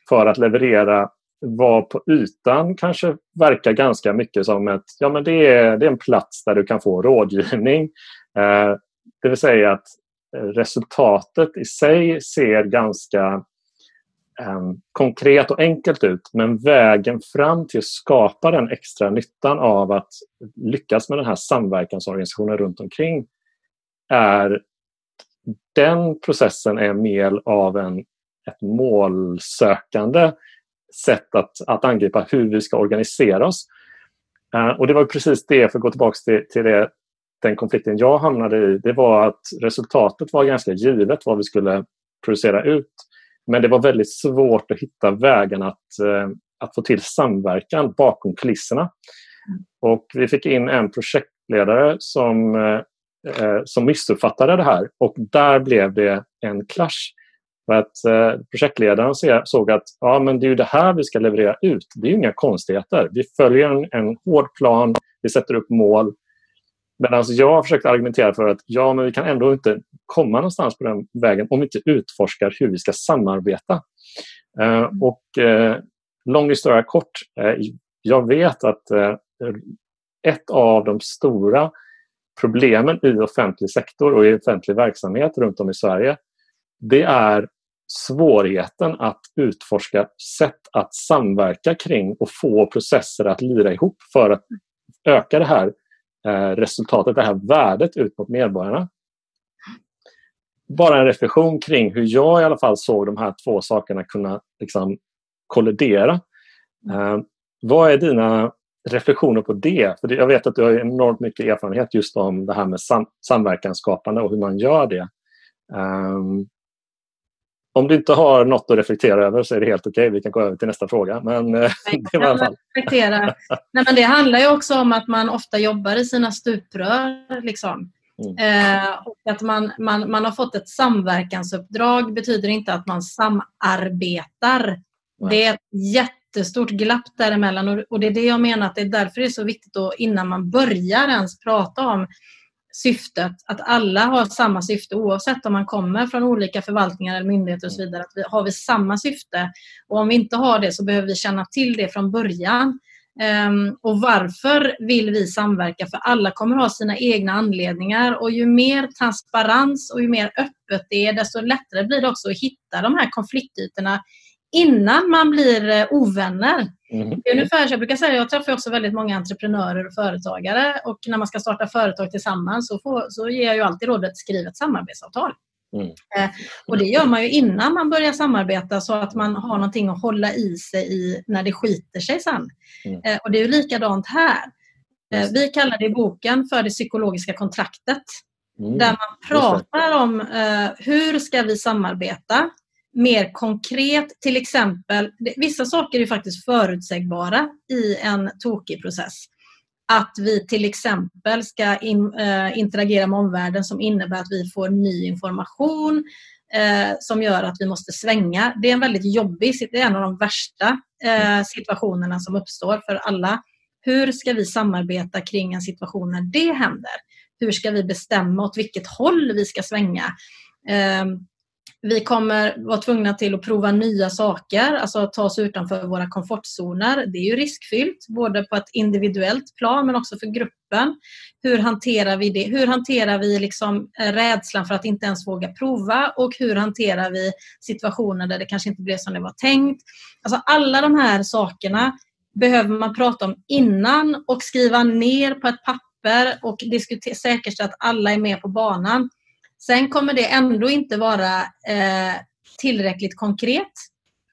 för att leverera vad på ytan kanske verkar ganska mycket som ett, ja men det är, det är en plats där du kan få rådgivning. Eh, det vill säga att resultatet i sig ser ganska ehm, konkret och enkelt ut men vägen fram till att skapa den extra nyttan av att lyckas med den här samverkansorganisationen runt omkring är den processen är mer av en, ett målsökande sätt att, att angripa hur vi ska organisera oss. Uh, och det var precis det, för att gå tillbaka till, till det den konflikten jag hamnade i, det var att resultatet var ganska givet vad vi skulle producera ut. Men det var väldigt svårt att hitta vägen att, eh, att få till samverkan bakom kulisserna. Och vi fick in en projektledare som, eh, eh, som missuppfattade det här och där blev det en clash. För att eh, projektledaren såg att ja, men det är det här vi ska leverera ut. Det är inga konstigheter. Vi följer en, en hård plan, vi sätter upp mål. Medan jag har försökt argumentera för att ja, men vi kan ändå inte komma någonstans på den vägen om vi inte utforskar hur vi ska samarbeta. Eh, och eh, lång historia kort. Eh, jag vet att eh, ett av de stora problemen i offentlig sektor och i offentlig verksamhet runt om i Sverige det är svårigheten att utforska sätt att samverka kring och få processer att lira ihop för att öka det här eh, resultatet, det här värdet ut mot medborgarna. Bara en reflektion kring hur jag i alla fall såg de här två sakerna kunna liksom, kollidera. Eh, vad är dina reflektioner på det? För jag vet att du har enormt mycket erfarenhet just om det här med sam samverkansskapande och hur man gör det. Um, om du inte har något att reflektera över så är det helt okej. Okay. Vi kan gå över till nästa fråga. Men, eh, det, var reflektera. Nej, men det handlar ju också om att man ofta jobbar i sina stuprör. Liksom. Mm. Eh, och att man, man, man har fått ett samverkansuppdrag betyder inte att man samarbetar. Nej. Det är ett jättestort glapp däremellan och, och det är det jag menar att det är därför det är så viktigt att innan man börjar ens prata om syftet, att alla har samma syfte oavsett om man kommer från olika förvaltningar eller myndigheter och så vidare. Att vi, har vi samma syfte? Och om vi inte har det så behöver vi känna till det från början. Um, och varför vill vi samverka? För alla kommer ha sina egna anledningar och ju mer transparens och ju mer öppet det är desto lättare blir det också att hitta de här konfliktytorna innan man blir eh, ovänner. Mm. Det är ungefär, jag brukar säga, jag träffar också väldigt många entreprenörer och företagare och när man ska starta företag tillsammans så, får, så ger jag ju alltid rådet skriv ett samarbetsavtal. Mm. Eh, och det gör man ju innan man börjar samarbeta så att man har någonting att hålla i sig i när det skiter sig sen. Mm. Eh, och det är ju likadant här. Eh, vi kallar det i boken för det psykologiska kontraktet. Mm. Där man pratar om eh, hur ska vi samarbeta? Mer konkret, till exempel, vissa saker är faktiskt förutsägbara i en tokig process. Att vi till exempel ska in, äh, interagera med omvärlden som innebär att vi får ny information äh, som gör att vi måste svänga. Det är en väldigt jobbig, det är en av de värsta äh, situationerna som uppstår för alla. Hur ska vi samarbeta kring en situation när det händer? Hur ska vi bestämma åt vilket håll vi ska svänga? Ehm, vi kommer vara tvungna till att prova nya saker, alltså ta oss utanför våra komfortzoner. Det är ju riskfyllt, både på ett individuellt plan men också för gruppen. Hur hanterar vi det? Hur hanterar vi liksom eh, rädslan för att inte ens våga prova och hur hanterar vi situationer där det kanske inte blev som det var tänkt? Alltså alla de här sakerna behöver man prata om innan och skriva ner på ett papper och säkerställa att alla är med på banan. Sen kommer det ändå inte vara eh, tillräckligt konkret.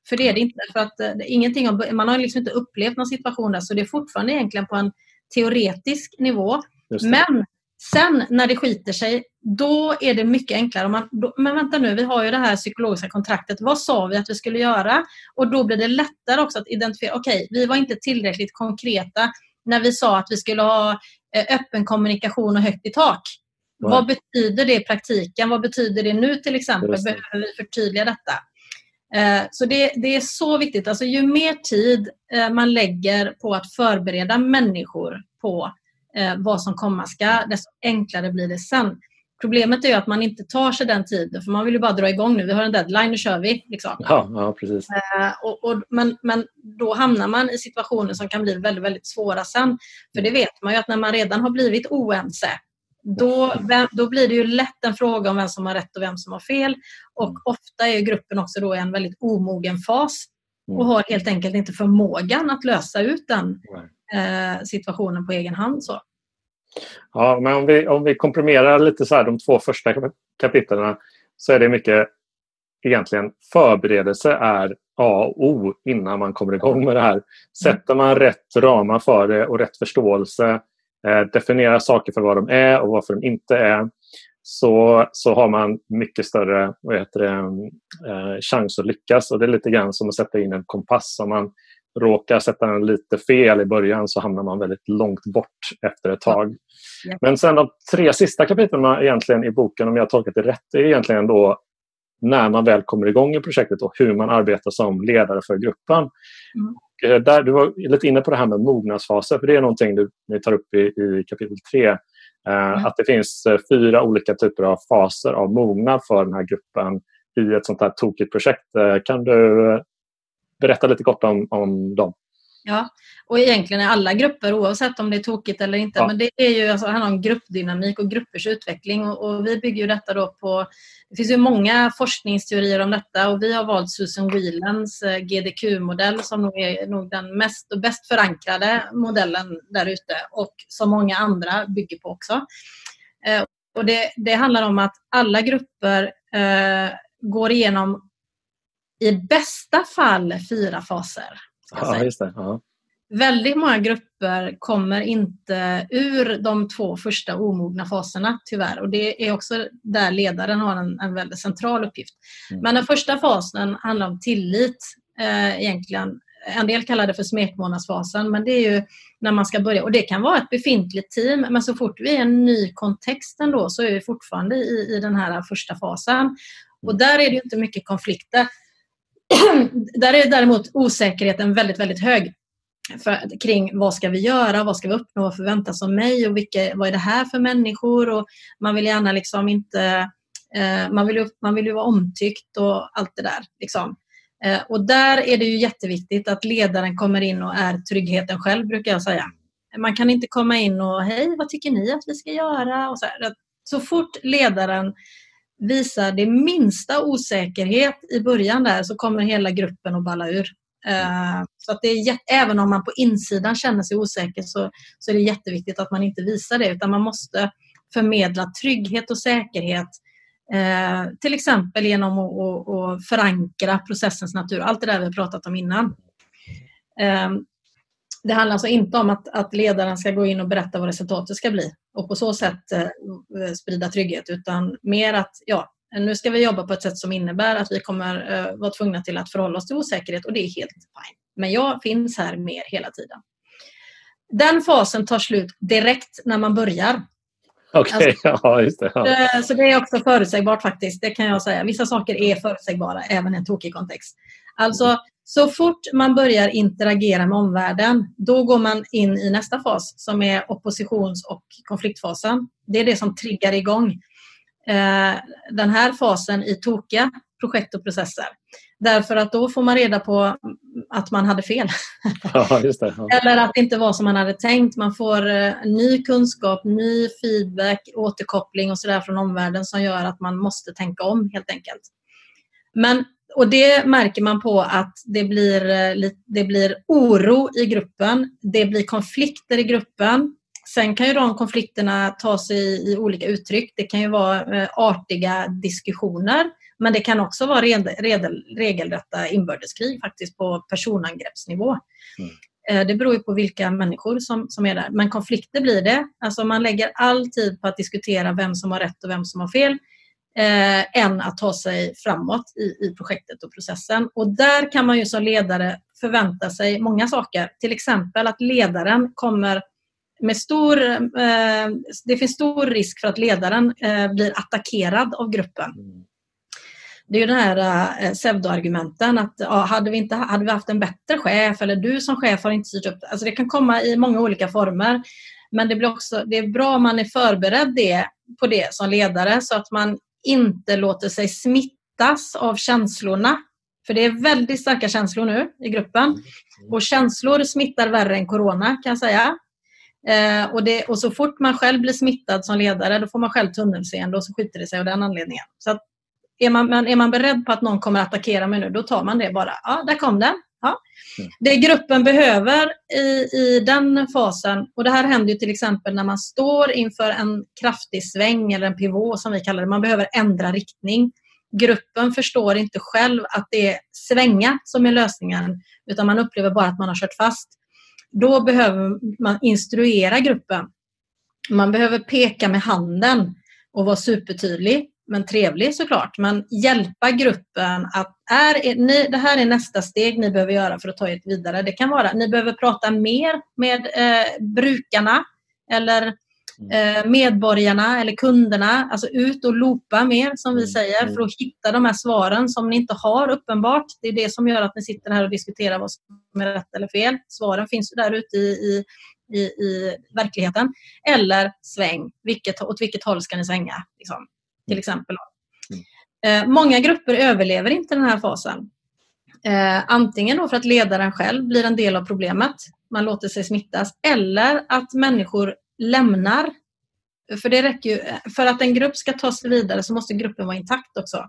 För det är det inte. För att, eh, ingenting har, man har liksom inte upplevt någon situation där så det är fortfarande egentligen på en teoretisk nivå. Men sen när det skiter sig, då är det mycket enklare. Man, då, men vänta nu, vi har ju det här psykologiska kontraktet. Vad sa vi att vi skulle göra? Och då blir det lättare också att identifiera. Okej, okay, vi var inte tillräckligt konkreta när vi sa att vi skulle ha eh, öppen kommunikation och högt i tak. Vad betyder det i praktiken? Vad betyder det nu till exempel? Behöver vi förtydliga detta? Eh, så det, det, är så viktigt. Alltså, ju mer tid eh, man lägger på att förbereda människor på eh, vad som komma ska, desto enklare blir det sen. Problemet är att man inte tar sig den tiden, för man vill ju bara dra igång nu. Vi har en deadline, nu kör vi. Liksom. Ja, ja, precis. och, och, men, men då hamnar man i situationer som kan bli väldigt, väldigt svåra sen. För det vet man ju att när man redan har blivit oense då, då blir det ju lätt en fråga om vem som har rätt och vem som har fel. Och mm. ofta är gruppen också då i en väldigt omogen fas och mm. har helt enkelt inte förmågan att lösa ut den eh, situationen på egen hand. Så. Ja, men om vi, om vi komprimerar lite så här, de två första kapitlen så är det mycket egentligen förberedelse är A och O innan man kommer igång med det här. Sätter man rätt ramar för det och rätt förståelse definiera saker för vad de är och varför de inte är så, så har man mycket större vad heter det, eh, chans att lyckas. Och Det är lite grann som att sätta in en kompass. Om man råkar sätta den lite fel i början så hamnar man väldigt långt bort efter ett tag. Ja. Men sen de tre sista kapitlen egentligen i boken, om jag har tolkat det rätt, är egentligen då när man väl kommer igång i projektet och hur man arbetar som ledare för gruppen. Mm. Där, du var lite inne på det här med mognadsfaser, för det är någonting du, ni tar upp i, i kapitel 3. Eh, mm. Att det finns eh, fyra olika typer av faser av mognad för den här gruppen i ett sånt här tokigt projekt. Eh, kan du eh, berätta lite kort om, om dem? Ja, och egentligen är alla grupper, oavsett om det är tokigt eller inte, ja. men det är ju, alltså, handlar om gruppdynamik och gruppers utveckling och, och, vi bygger ju detta då på, det finns ju många forskningsteorier om detta och vi har valt Susan Whelans eh, GDQ-modell som nog är nog den mest och bäst förankrade modellen där ute och som många andra bygger på också. Eh, och det, det handlar om att alla grupper eh, går igenom i bästa fall fyra faser. Ja, just det. Ja. Väldigt många grupper kommer inte ur de två första omogna faserna tyvärr och det är också där ledaren har en, en väldigt central uppgift. Mm. Men den första fasen handlar om tillit eh, egentligen. En del kallar det för smekmånadsfasen men det är ju när man ska börja och det kan vara ett befintligt team men så fort vi är i en ny kontext ändå så är vi fortfarande i, i den här första fasen. Och där är det inte mycket konflikter. där är däremot osäkerheten väldigt, väldigt hög för, kring vad ska vi göra, vad ska vi uppnå, vad förväntas av mig och vilka, vad är det här för människor och man vill gärna liksom inte eh, man, vill ju, man vill ju vara omtyckt och allt det där. Liksom. Eh, och där är det ju jätteviktigt att ledaren kommer in och är tryggheten själv brukar jag säga. Man kan inte komma in och hej, vad tycker ni att vi ska göra? Och så, här. så fort ledaren visar det minsta osäkerhet i början där så kommer hela gruppen att balla ur. Uh, så att det är även om man på insidan känner sig osäker så, så är det jätteviktigt att man inte visar det utan man måste förmedla trygghet och säkerhet uh, till exempel genom att, att, att, förankra processens natur. Allt det där vi har pratat om innan. Uh, det handlar alltså inte om att, att ledaren ska gå in och berätta vad resultatet ska bli och på så sätt eh, sprida trygghet utan mer att ja, nu ska vi jobba på ett sätt som innebär att vi kommer eh, vara tvungna till att förhålla oss till osäkerhet och det är helt fine. Men jag finns här med er hela tiden. Den fasen tar slut direkt när man börjar. Okej, okay. alltså, ja det. Ja. Eh, så det är också förutsägbart faktiskt, det kan jag säga. Vissa saker är förutsägbara även i en tokig kontext. Alltså så fort man börjar interagera med omvärlden, då går man in i nästa fas som är oppositions och konfliktfasen. Det är det som triggar igång eh, den här fasen i tokiga projekt och processer. Därför att då får man reda på att man hade fel. Ja, det, ja. Eller att det inte var som man hade tänkt. Man får eh, ny kunskap, ny feedback, återkoppling och sådär från omvärlden som gör att man måste tänka om helt enkelt. Men och det märker man på att det blir, eh, det blir oro i gruppen. Det blir konflikter i gruppen. Sen kan ju de konflikterna ta sig i olika uttryck. Det kan ju vara eh, artiga diskussioner men det kan också vara regel, regelrätta inbördeskrig faktiskt på personangreppsnivå. Mm. Eh, det beror ju på vilka människor som, som är där. Men konflikter blir det. Alltså man lägger all tid på att diskutera vem som har rätt och vem som har fel eh, än att ta sig framåt i, i projektet och processen. Och där kan man ju som ledare förvänta sig många saker. Till exempel att ledaren kommer med stor... Eh, det finns stor risk för att ledaren eh, blir attackerad av gruppen. Det är ju den här eh, pseudoargumenten att ja, hade, vi inte, hade vi haft en bättre chef eller du som chef har inte styrt upp alltså Det kan komma i många olika former. Men det, blir också, det är bra om man är förberedd det, på det som ledare så att man inte låter sig smittas av känslorna. För det är väldigt starka känslor nu i gruppen. Mm. Och känslor smittar värre än corona kan jag säga. Eh, och, det, och, så fort man själv blir smittad som ledare då får man själv tunnelseende och så skiter det sig av den anledningen. Så att är, man, är man beredd på att någon kommer att attackera mig nu då tar man det bara. Ja, där kom den. Ja. Mm. Det gruppen behöver i, i den fasen, och det här händer ju till exempel när man står inför en kraftig sväng eller en pivot som vi kallar det, man behöver ändra riktning. Gruppen förstår inte själv att det är svänga som är lösningen utan man upplever bara att man har kört fast. Då behöver man instruera gruppen. Man behöver peka med handen och vara supertydlig men trevlig såklart. Men hjälpa gruppen att är, ni, det här är nästa steg ni behöver göra för att ta er vidare. Det kan vara ni behöver prata mer med eh, brukarna eller Mm. Medborgarna eller kunderna, alltså ut och loopa mer som vi Mm. säger Mm. för att hitta de här svaren som ni inte har uppenbart. Det är det som gör att ni sitter här och diskuterar vad som är rätt eller fel. Svaren finns ju där ute i, i, i, i verkligheten. Eller sväng, vilket, åt vilket håll ska ni svänga? Liksom, till exempel. Eh, många grupper överlever inte den här fasen. Eh, antingen för att ledaren själv blir en del av problemet, man låter sig smittas, eller att människor lämnar. För det räcker ju, för att en grupp ska ta sig vidare så måste gruppen vara intakt också.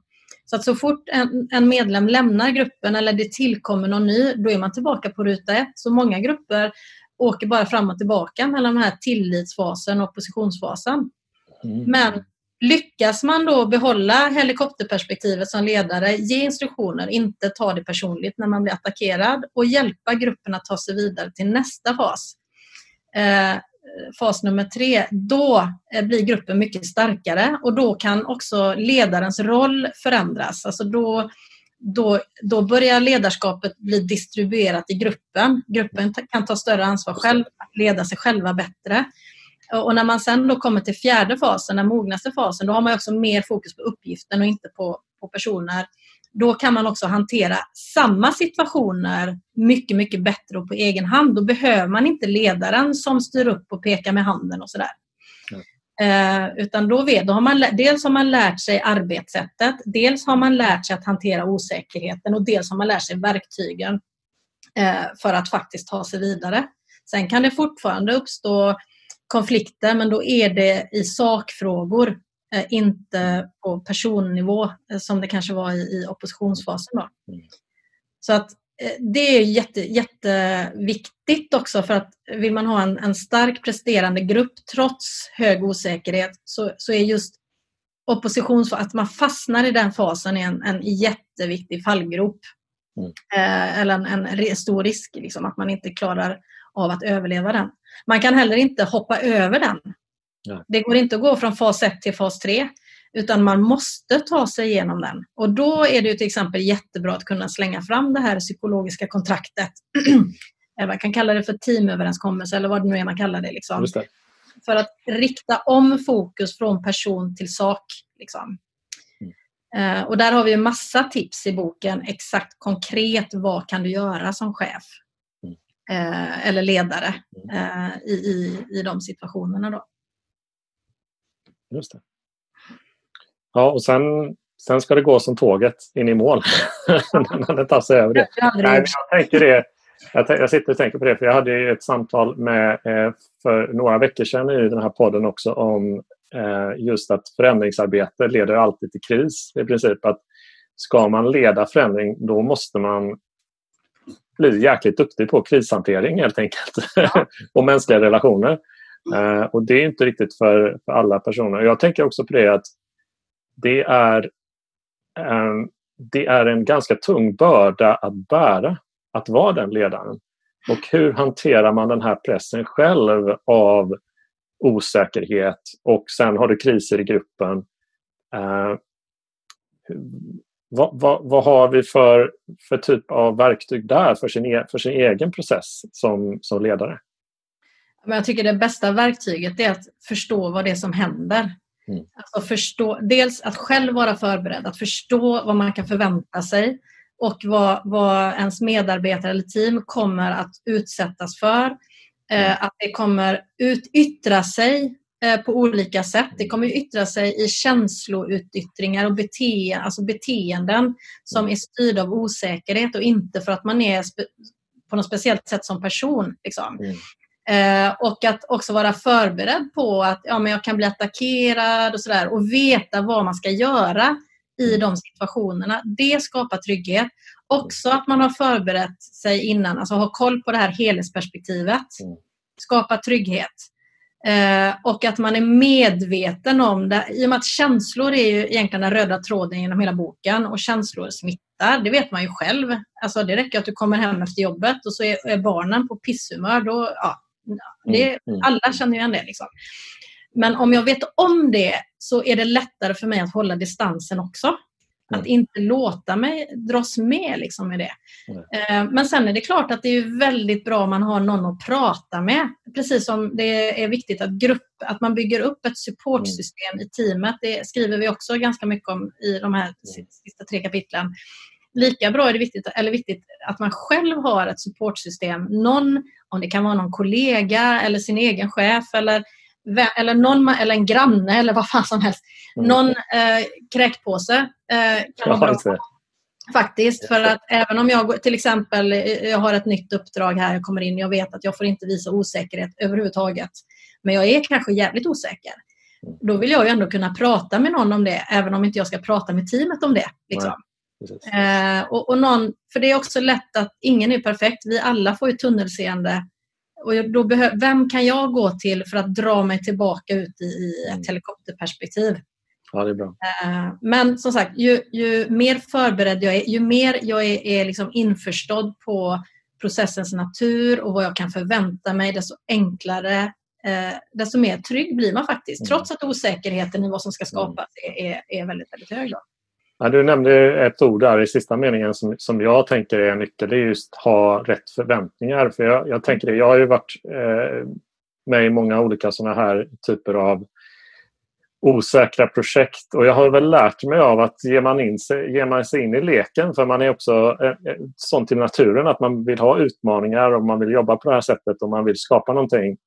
Så att så fort en, en medlem lämnar gruppen eller det tillkommer någon ny, då är man tillbaka på ruta ett. Så många grupper åker bara fram och tillbaka mellan den här tillitsfasen och oppositionsfasen. Mm. Men lyckas man då behålla helikopterperspektivet som ledare, ge instruktioner, inte ta det personligt när man blir attackerad och hjälpa gruppen att ta sig vidare till nästa fas. Eh, fas nummer tre, då eh, blir gruppen mycket starkare och då kan också ledarens roll förändras. Alltså då, då, då börjar ledarskapet bli distribuerat i gruppen. Gruppen kan ta större ansvar själv, leda sig själva bättre. Och när man sen då kommer till fjärde fasen, den mognaste fasen, då har man också mer fokus på uppgiften och inte på, på personer. Då kan man också hantera samma situationer mycket, mycket bättre och på egen hand. Då behöver man inte ledaren som styr upp och pekar med handen och sådär. Eh, utan då, vet, då har man, dels har man lärt sig arbetssättet, dels har man lärt sig att hantera osäkerheten och dels har man lärt sig verktygen eh, för att faktiskt ta sig vidare. Sen kan det fortfarande uppstå konflikter men då är det i sakfrågor, eh, inte på personnivå eh, som det kanske var i, oppositionsfasen. Då. Mm. Så att eh, det är jätte, jätteviktigt också för att vill man ha en, en stark presterande grupp trots hög osäkerhet så, så är just oppositionsfas, att man fastnar i den fasen är en, en jätteviktig fallgrop. Mm. Eh, eller en, en stor risk, liksom, att man inte klarar av att överleva den. Man kan heller inte hoppa över den. Ja. Det går inte att gå från fas 1 till fas 3 utan man måste ta sig igenom den. Och då är det till exempel jättebra att kunna slänga fram det här psykologiska kontraktet. Eller man kan kalla det för teamöverenskommelse eller vad det nu är man kallar det. Liksom. Det. För att rikta om fokus från person till sak. Liksom. Eh, och där har vi massa tips i boken. Exakt konkret vad kan du göra som chef? Mm. Eh, eller ledare eh, i, i, i de situationerna. Då. Just det. Ja, och sen, sen ska det gå som tåget in i mål. När det tar sig över det. Nej, jag, tänker det, jag, jag sitter och tänker på det, för jag hade ett samtal med, eh, för några veckor sedan i den här podden också om eh, just att förändringsarbete leder alltid till kris. I princip att ska man leda förändring då måste man bli jäkligt duktig på krishantering helt enkelt. och mänskliga relationer. Eh, och det är inte riktigt för, för alla personer. Jag tänker också på det att det är, eh, det är en ganska tung börda att bära, att vara den ledaren. Och hur hanterar man den här pressen själv av osäkerhet och sen har du kriser i gruppen. Eh, vad, vad, vad har vi för, för typ av verktyg där för sin, e, för sin egen process som, som ledare? Men jag tycker det bästa verktyget är att förstå vad det är som händer. Mm. Alltså förstå, dels att själv vara förberedd, att förstå vad man kan förvänta sig och vad, vad ens medarbetare eller team kommer att utsättas för. Eh, att det kommer ut, yttra sig eh, på olika sätt. Det kommer yttra sig i känsloutyttringar och bete, alltså beteenden som är styrda av osäkerhet och inte för att man är på något speciellt sätt som person. Liksom. Mm. Eh, och att också vara förberedd på att ja, men jag kan bli attackerad och sådär och veta vad man ska göra i de situationerna. Det skapar trygghet. Också att man har förberett sig innan, alltså har koll på det här helhetsperspektivet. Mm. Skapar trygghet. Eh, och att man är medveten om det. I och med att känslor är ju egentligen den röda tråden genom hela boken och känslor smittar. Det vet man ju själv. Alltså det räcker att du kommer hem efter jobbet och så är, är barnen på pisshumör. Då, ja, det, Mm, mm. alla känner ju igen det. Liksom. Men om jag vet om det så är det lättare för mig att hålla distansen också. Att inte låta mig dras med liksom med det. Mm. Men sen är det klart att det är väldigt bra om man har någon att prata med. Precis som det är viktigt att, grupp, att man bygger upp ett supportsystem mm. i teamet. Det skriver vi också ganska mycket om i de här mm. sista tre kapitlen. Lika bra är det viktigt, eller viktigt att man själv har ett supportsystem. Någon, om det kan vara någon kollega eller sin egen chef eller eller, någon, eller en granne eller vad fan som helst. Mm. Någon eh, kräkpåse eh, kan vara bra. Faktiskt, för att även om jag till exempel eh, jag har ett nytt uppdrag här, jag kommer in och jag vet att jag får inte visa osäkerhet överhuvudtaget. Men jag är kanske jävligt osäker. Mm. Då vill jag ju ändå kunna prata med någon om det, även om inte jag ska prata med teamet om det. Liksom. Eh, och, och någon, för det är också lätt att ingen är perfekt. Vi alla får ju tunnelseende och då vem kan jag gå till för att dra mig tillbaka ut i, ett mm. helikopterperspektiv? Ja, det är bra. Uh, men som sagt, ju, ju, mer förberedd jag är, ju mer jag är, är liksom införstådd på processens natur och vad jag kan förvänta mig, desto enklare, uh, desto mer trygg blir man faktiskt. Mm. Trots att osäkerheten i vad som ska skapas mm. är, är väldigt, väldigt hög. Då. Ja, du nämnde ett ord där i sista meningen som, som jag tänker är en nyckel. Det är just ha rätt förväntningar. För jag, jag tänker det, jag har ju varit eh, med i många olika sådana här typer av osäkra projekt och jag har väl lärt mig av att ger man, in sig, ger man sig in i leken, för man är också eh, eh, sån till naturen att man vill ha utmaningar och man vill jobba på det här sättet och man vill skapa någonting.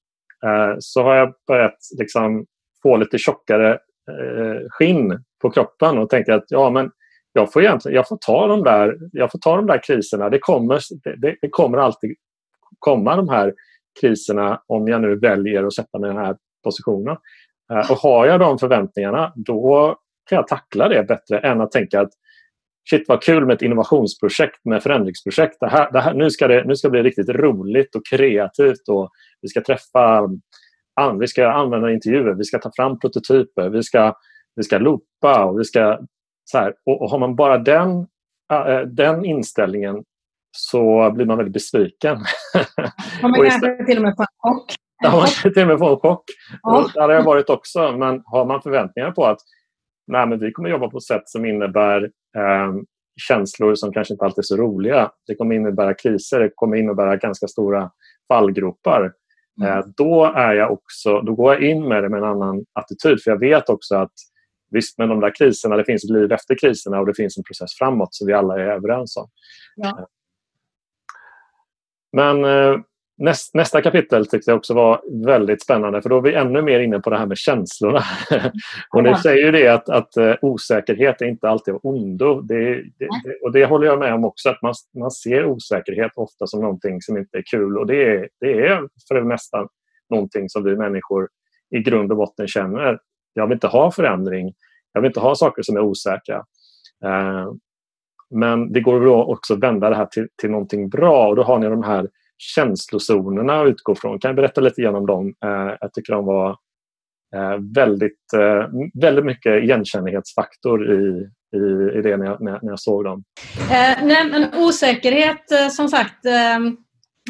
Eh, så har jag börjat liksom få lite tjockare eh, skinn på kroppen och tänker att ja, men jag får, egentligen, jag får, ta, de där, jag får ta de där kriserna. Det kommer, det, det kommer alltid komma de här kriserna om jag nu väljer att sätta mig i den här positionen. Eh, och har jag de förväntningarna då kan jag tackla det bättre än att tänka att shit vad kul med ett innovationsprojekt med förändringsprojekt. Det här, det här, nu, ska det, nu ska det bli riktigt roligt och kreativt och vi ska träffa vi ska använda intervjuer, vi ska ta fram prototyper, vi ska vi ska loopa och vi ska... Så här, och, och har man bara den, äh, den inställningen så blir man väldigt besviken. Ja, man kanske till och med får en chock. Ja, man till och med få en chock. Ja. Det hade jag varit också. Men har man förväntningar på att nej, men vi kommer jobba på ett sätt som innebär eh, känslor som kanske inte alltid är så roliga. Det kommer innebära kriser, det kommer innebära ganska stora fallgropar. Mm. Eh, då, är jag också, då går jag in med det med en annan attityd. För jag vet också att Visst, men de där kriserna, det finns ett liv efter kriserna och det finns en process framåt som vi alla är överens om. Ja. Men eh, näst, nästa kapitel tyckte jag också var väldigt spännande för då är vi ännu mer inne på det här med känslorna. och ni säger ju det att, att uh, osäkerhet är inte alltid av ondo. Det, det, och det håller jag med om också, att man, man ser osäkerhet ofta som någonting som inte är kul och det är, det är för det mesta någonting som vi människor i grund och botten känner. Jag vill inte ha förändring. Jag vill inte ha saker som är osäkra. Eh, men det går också att vända det här till, till någonting bra och då har ni de här känslozonerna att utgå från. Kan jag berätta lite grann om dem? Eh, jag tycker de var eh, väldigt, eh, väldigt mycket igenkännighetsfaktor i, i, i det när jag, när, jag såg dem. Eh, nej, men osäkerhet eh, som sagt eh,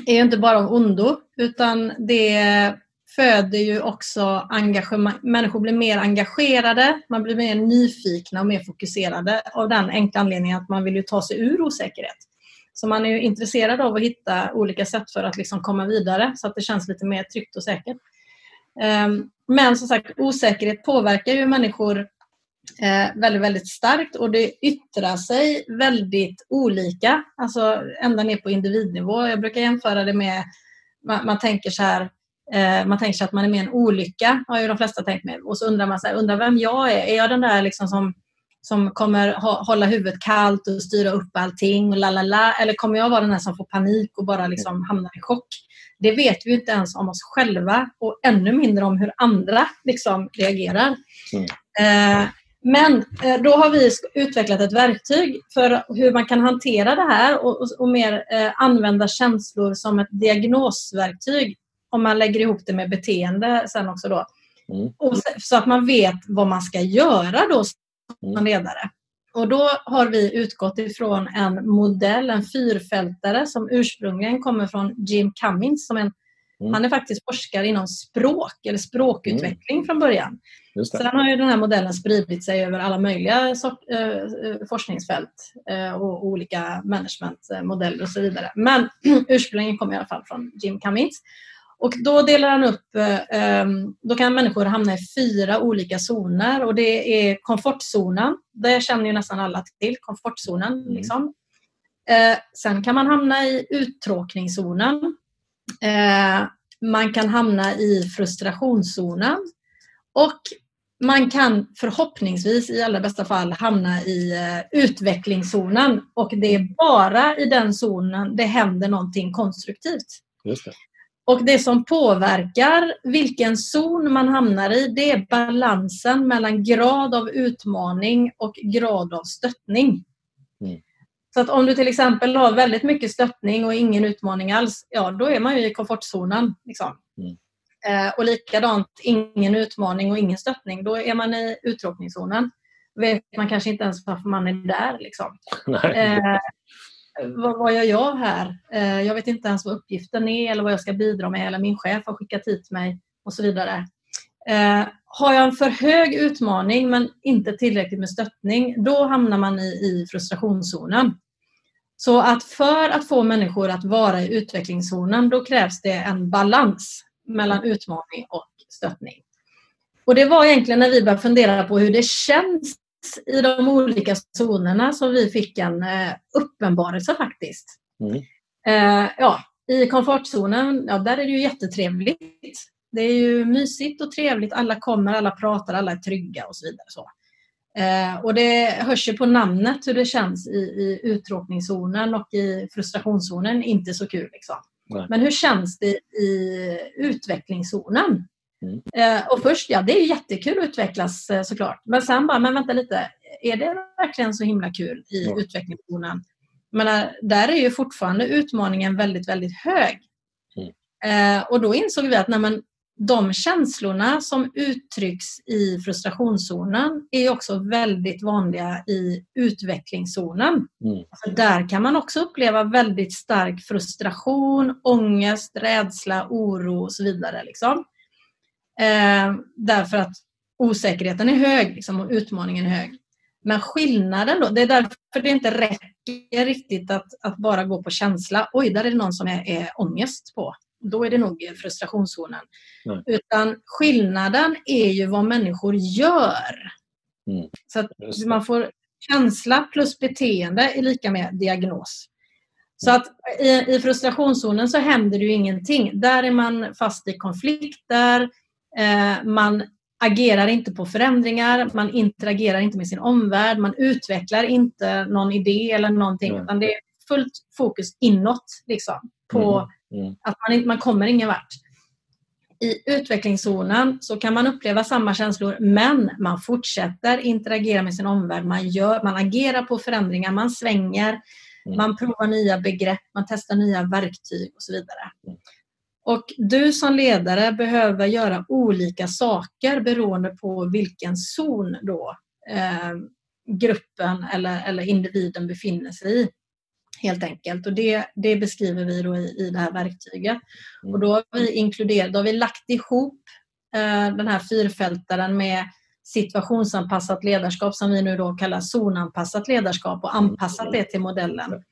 är inte bara av ondo utan det föder ju också engagemang. Människor blir mer engagerade, man blir mer nyfikna och mer fokuserade av den enkla anledningen att man vill ju ta sig ur osäkerhet. Så man är ju intresserad av att hitta olika sätt för att liksom komma vidare så att det känns lite mer tryggt och säkert. Ehm, men som sagt, osäkerhet påverkar ju människor eh, väldigt, väldigt starkt och det yttrar sig väldigt olika, alltså ända ner på individnivå. Jag brukar jämföra det med, man, man tänker så här, man tänker sig att man är med i en olycka, har ju de flesta tänkt med. Och så undrar man så här, undrar vem jag är. Är jag den där liksom som, som kommer hålla huvudet kallt och styra upp allting och la la la? Eller kommer jag vara den där som får panik och bara liksom hamnar i chock? Det vet vi inte ens om oss själva och ännu mindre om hur andra liksom reagerar. Mm. Eh, men eh, då har vi utvecklat ett verktyg för hur man kan hantera det här och, och, och mer eh, använda känslor som ett diagnosverktyg om man lägger ihop det med beteende sen också då. Mm. Och så att man vet vad man ska göra då som mm. ledare. Och då har vi utgått ifrån en modell, en fyrfältare som ursprungligen kommer från Jim Cummins. Som en, mm. Han är faktiskt forskare inom språk eller språkutveckling mm. från början. Sen har ju den här modellen spridit sig över alla möjliga sort, eh, forskningsfält eh, och olika managementmodeller och så vidare. Men ursprungligen kommer i alla fall från Jim Cummings. Och då delar han upp, eh, då kan människor hamna i fyra olika zoner och det är komfortzonen, det känner ju nästan alla till, komfortzonen. Mm. Liksom. Eh, sen kan man hamna i uttråkningszonen. Eh, man kan hamna i frustrationszonen och man kan förhoppningsvis i allra bästa fall hamna i utvecklingszonen och det är bara i den zonen det händer någonting konstruktivt. Just det. Och det som påverkar vilken zon man hamnar i det är balansen mellan grad av utmaning och grad av stöttning. Mm. Så att om du till exempel har väldigt mycket stöttning och ingen utmaning alls, ja då är man ju i komfortzonen. Liksom. Mm. Eh, och likadant, ingen utmaning och ingen stöttning, då är man i uttråkningszonen. vet man kanske inte ens varför man är där. Liksom. Eh, vad, vad, gör jag här? Eh, jag vet inte ens vad uppgiften är eller vad jag ska bidra med eller min chef har skickat hit mig och så vidare. Eh, har jag en för hög utmaning men inte tillräckligt med stöttning, då hamnar man i, i frustrationszonen. Så att för att få människor att vara i utvecklingszonen, då krävs det en balans mellan utmaning och stöttning. Och det var egentligen när vi började fundera på hur det känns i de olika zonerna som vi fick en eh, uppenbarelse faktiskt. Mm. Eh, ja, I komfortzonen, ja, där är det ju jättetrevligt. Det är ju mysigt och trevligt. Alla kommer, alla pratar, alla är trygga och så vidare. Så. Eh, och det hörs ju på namnet hur det känns i, i uttråkningszonen och i frustrationszonen. Inte så kul. Liksom. Men hur känns det i utvecklingszonen? Mm. Eh, och först, ja det är jättekul att utvecklas eh, såklart. Men sen bara, men vänta lite, är det verkligen så himla kul i ja. utvecklingszonen? Men där är ju fortfarande utmaningen väldigt, väldigt hög. Mm. Eh, och då insåg vi att nej, men, de känslorna som uttrycks i frustrationszonen är också väldigt vanliga i utvecklingszonen. Mm. Alltså där kan man också uppleva väldigt stark frustration, ångest, rädsla, oro och så vidare. Liksom. Eh, därför att osäkerheten är hög liksom, och utmaningen är hög. Men skillnaden då, det är därför det inte räcker riktigt att, att bara gå på känsla. Oj, där är det någon som är, är ångest på då är det nog frustrationszonen. Nej. Utan skillnaden är ju vad människor gör. Mm. Så att man får känsla plus beteende är lika med diagnos. Så att i, i frustrationszonen så händer det ju ingenting. Där är man fast i konflikter, man agerar inte på förändringar, man interagerar inte med sin omvärld, man utvecklar inte någon idé eller någonting, mm. utan det är fullt fokus inåt. Liksom, på Mm. Att man, inte, man kommer ingen vart. I utvecklingszonen så kan man uppleva samma känslor men man fortsätter interagera med sin omvärld. Man, gör, man agerar på förändringar, man svänger, mm. man provar nya begrepp, man testar nya verktyg och så vidare. Mm. Och du som ledare behöver göra olika saker beroende på vilken zon då, eh, gruppen eller, eller individen befinner sig i helt enkelt. Och det, det beskriver vi då i, i det här verktyget. Mm. Och då har vi inkluderat, då har vi lagt ihop eh, den här fyrfältaren med situationsanpassat ledarskap som vi nu då kallar zonanpassat ledarskap och anpassat det till modellen.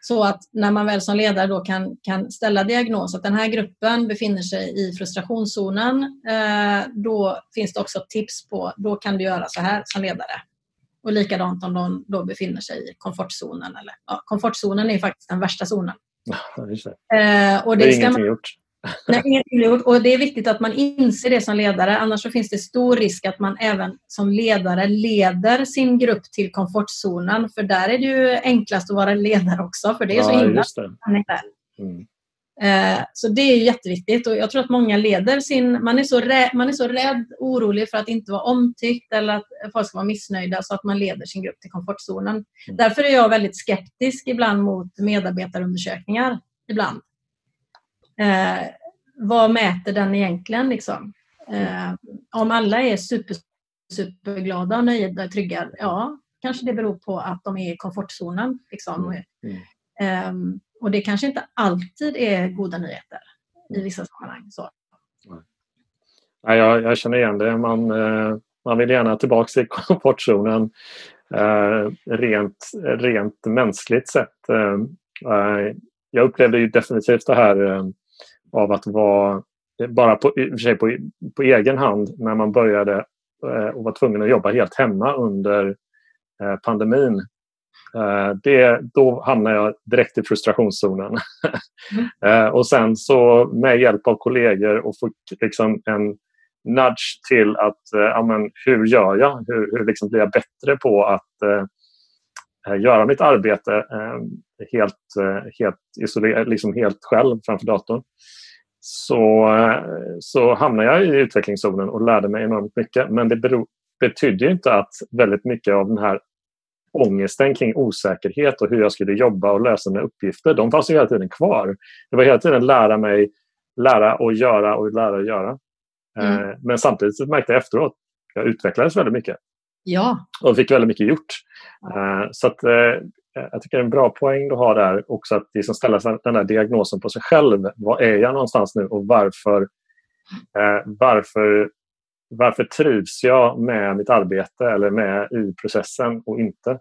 Så att när man väl som ledare då kan, kan ställa diagnos att den här gruppen befinner sig i frustrationszonen, eh, då finns det också tips på, då kan du göra så här som ledare. Och likadant om de då befinner sig i komfortzonen. Eller, ja, komfortzonen är faktiskt den värsta zonen. Ja, det. Eh, och det, det är ingenting man, gjort. Nej, ingenting gjort. Och det är viktigt att man inser det som ledare. Annars så finns det stor risk att man även som ledare leder sin grupp till komfortzonen. För där är det ju enklast att vara ledare också. För det är ja, så himla mm. Eh, så det är jätteviktigt och jag tror att många leder sin... Man är, så rädd, man är så rädd, orolig för att inte vara omtyckt eller att folk ska vara missnöjda så att man leder sin grupp till komfortzonen. Mm. Därför är jag väldigt skeptisk ibland mot medarbetarundersökningar. Ibland. Eh, vad mäter den egentligen? Liksom? Eh, om alla är super, superglada nöjda och trygga, ja, kanske det beror på att de är i komfortzonen. Liksom. Mm. Um, och det kanske inte alltid är goda nyheter i vissa sammanhang. Så. Ja, jag, jag känner igen det. Man, eh, man vill gärna tillbaka i komfortzonen eh, rent, rent mänskligt sett. Eh, jag upplevde ju definitivt det här av att vara bara på, sig på, på egen hand när man började och var tvungen att jobba helt hemma under pandemin. Det, då hamnade jag direkt i frustrationszonen. Mm. och sen så med hjälp av kollegor och få liksom en nudge till att eh, ja, men, hur gör jag? Hur, hur liksom blir jag bättre på att eh, göra mitt arbete eh, helt, eh, helt, isoler, liksom helt själv framför datorn? Så, eh, så hamnade jag i utvecklingszonen och lärde mig enormt mycket. Men det beror, betydde inte att väldigt mycket av den här ångesten kring osäkerhet och hur jag skulle jobba och lösa mina uppgifter, de fanns ju hela tiden kvar. Det var hela tiden lära mig, lära och göra och lära och göra. Mm. Eh, men samtidigt märkte jag efteråt jag utvecklades väldigt mycket. Ja. Och fick väldigt mycket gjort. Så att, jag tycker det är en bra poäng du har där också att liksom ställa den där diagnosen på sig själv. Var är jag någonstans nu och varför, eh, varför, varför trivs jag med mitt arbete eller med i processen och inte?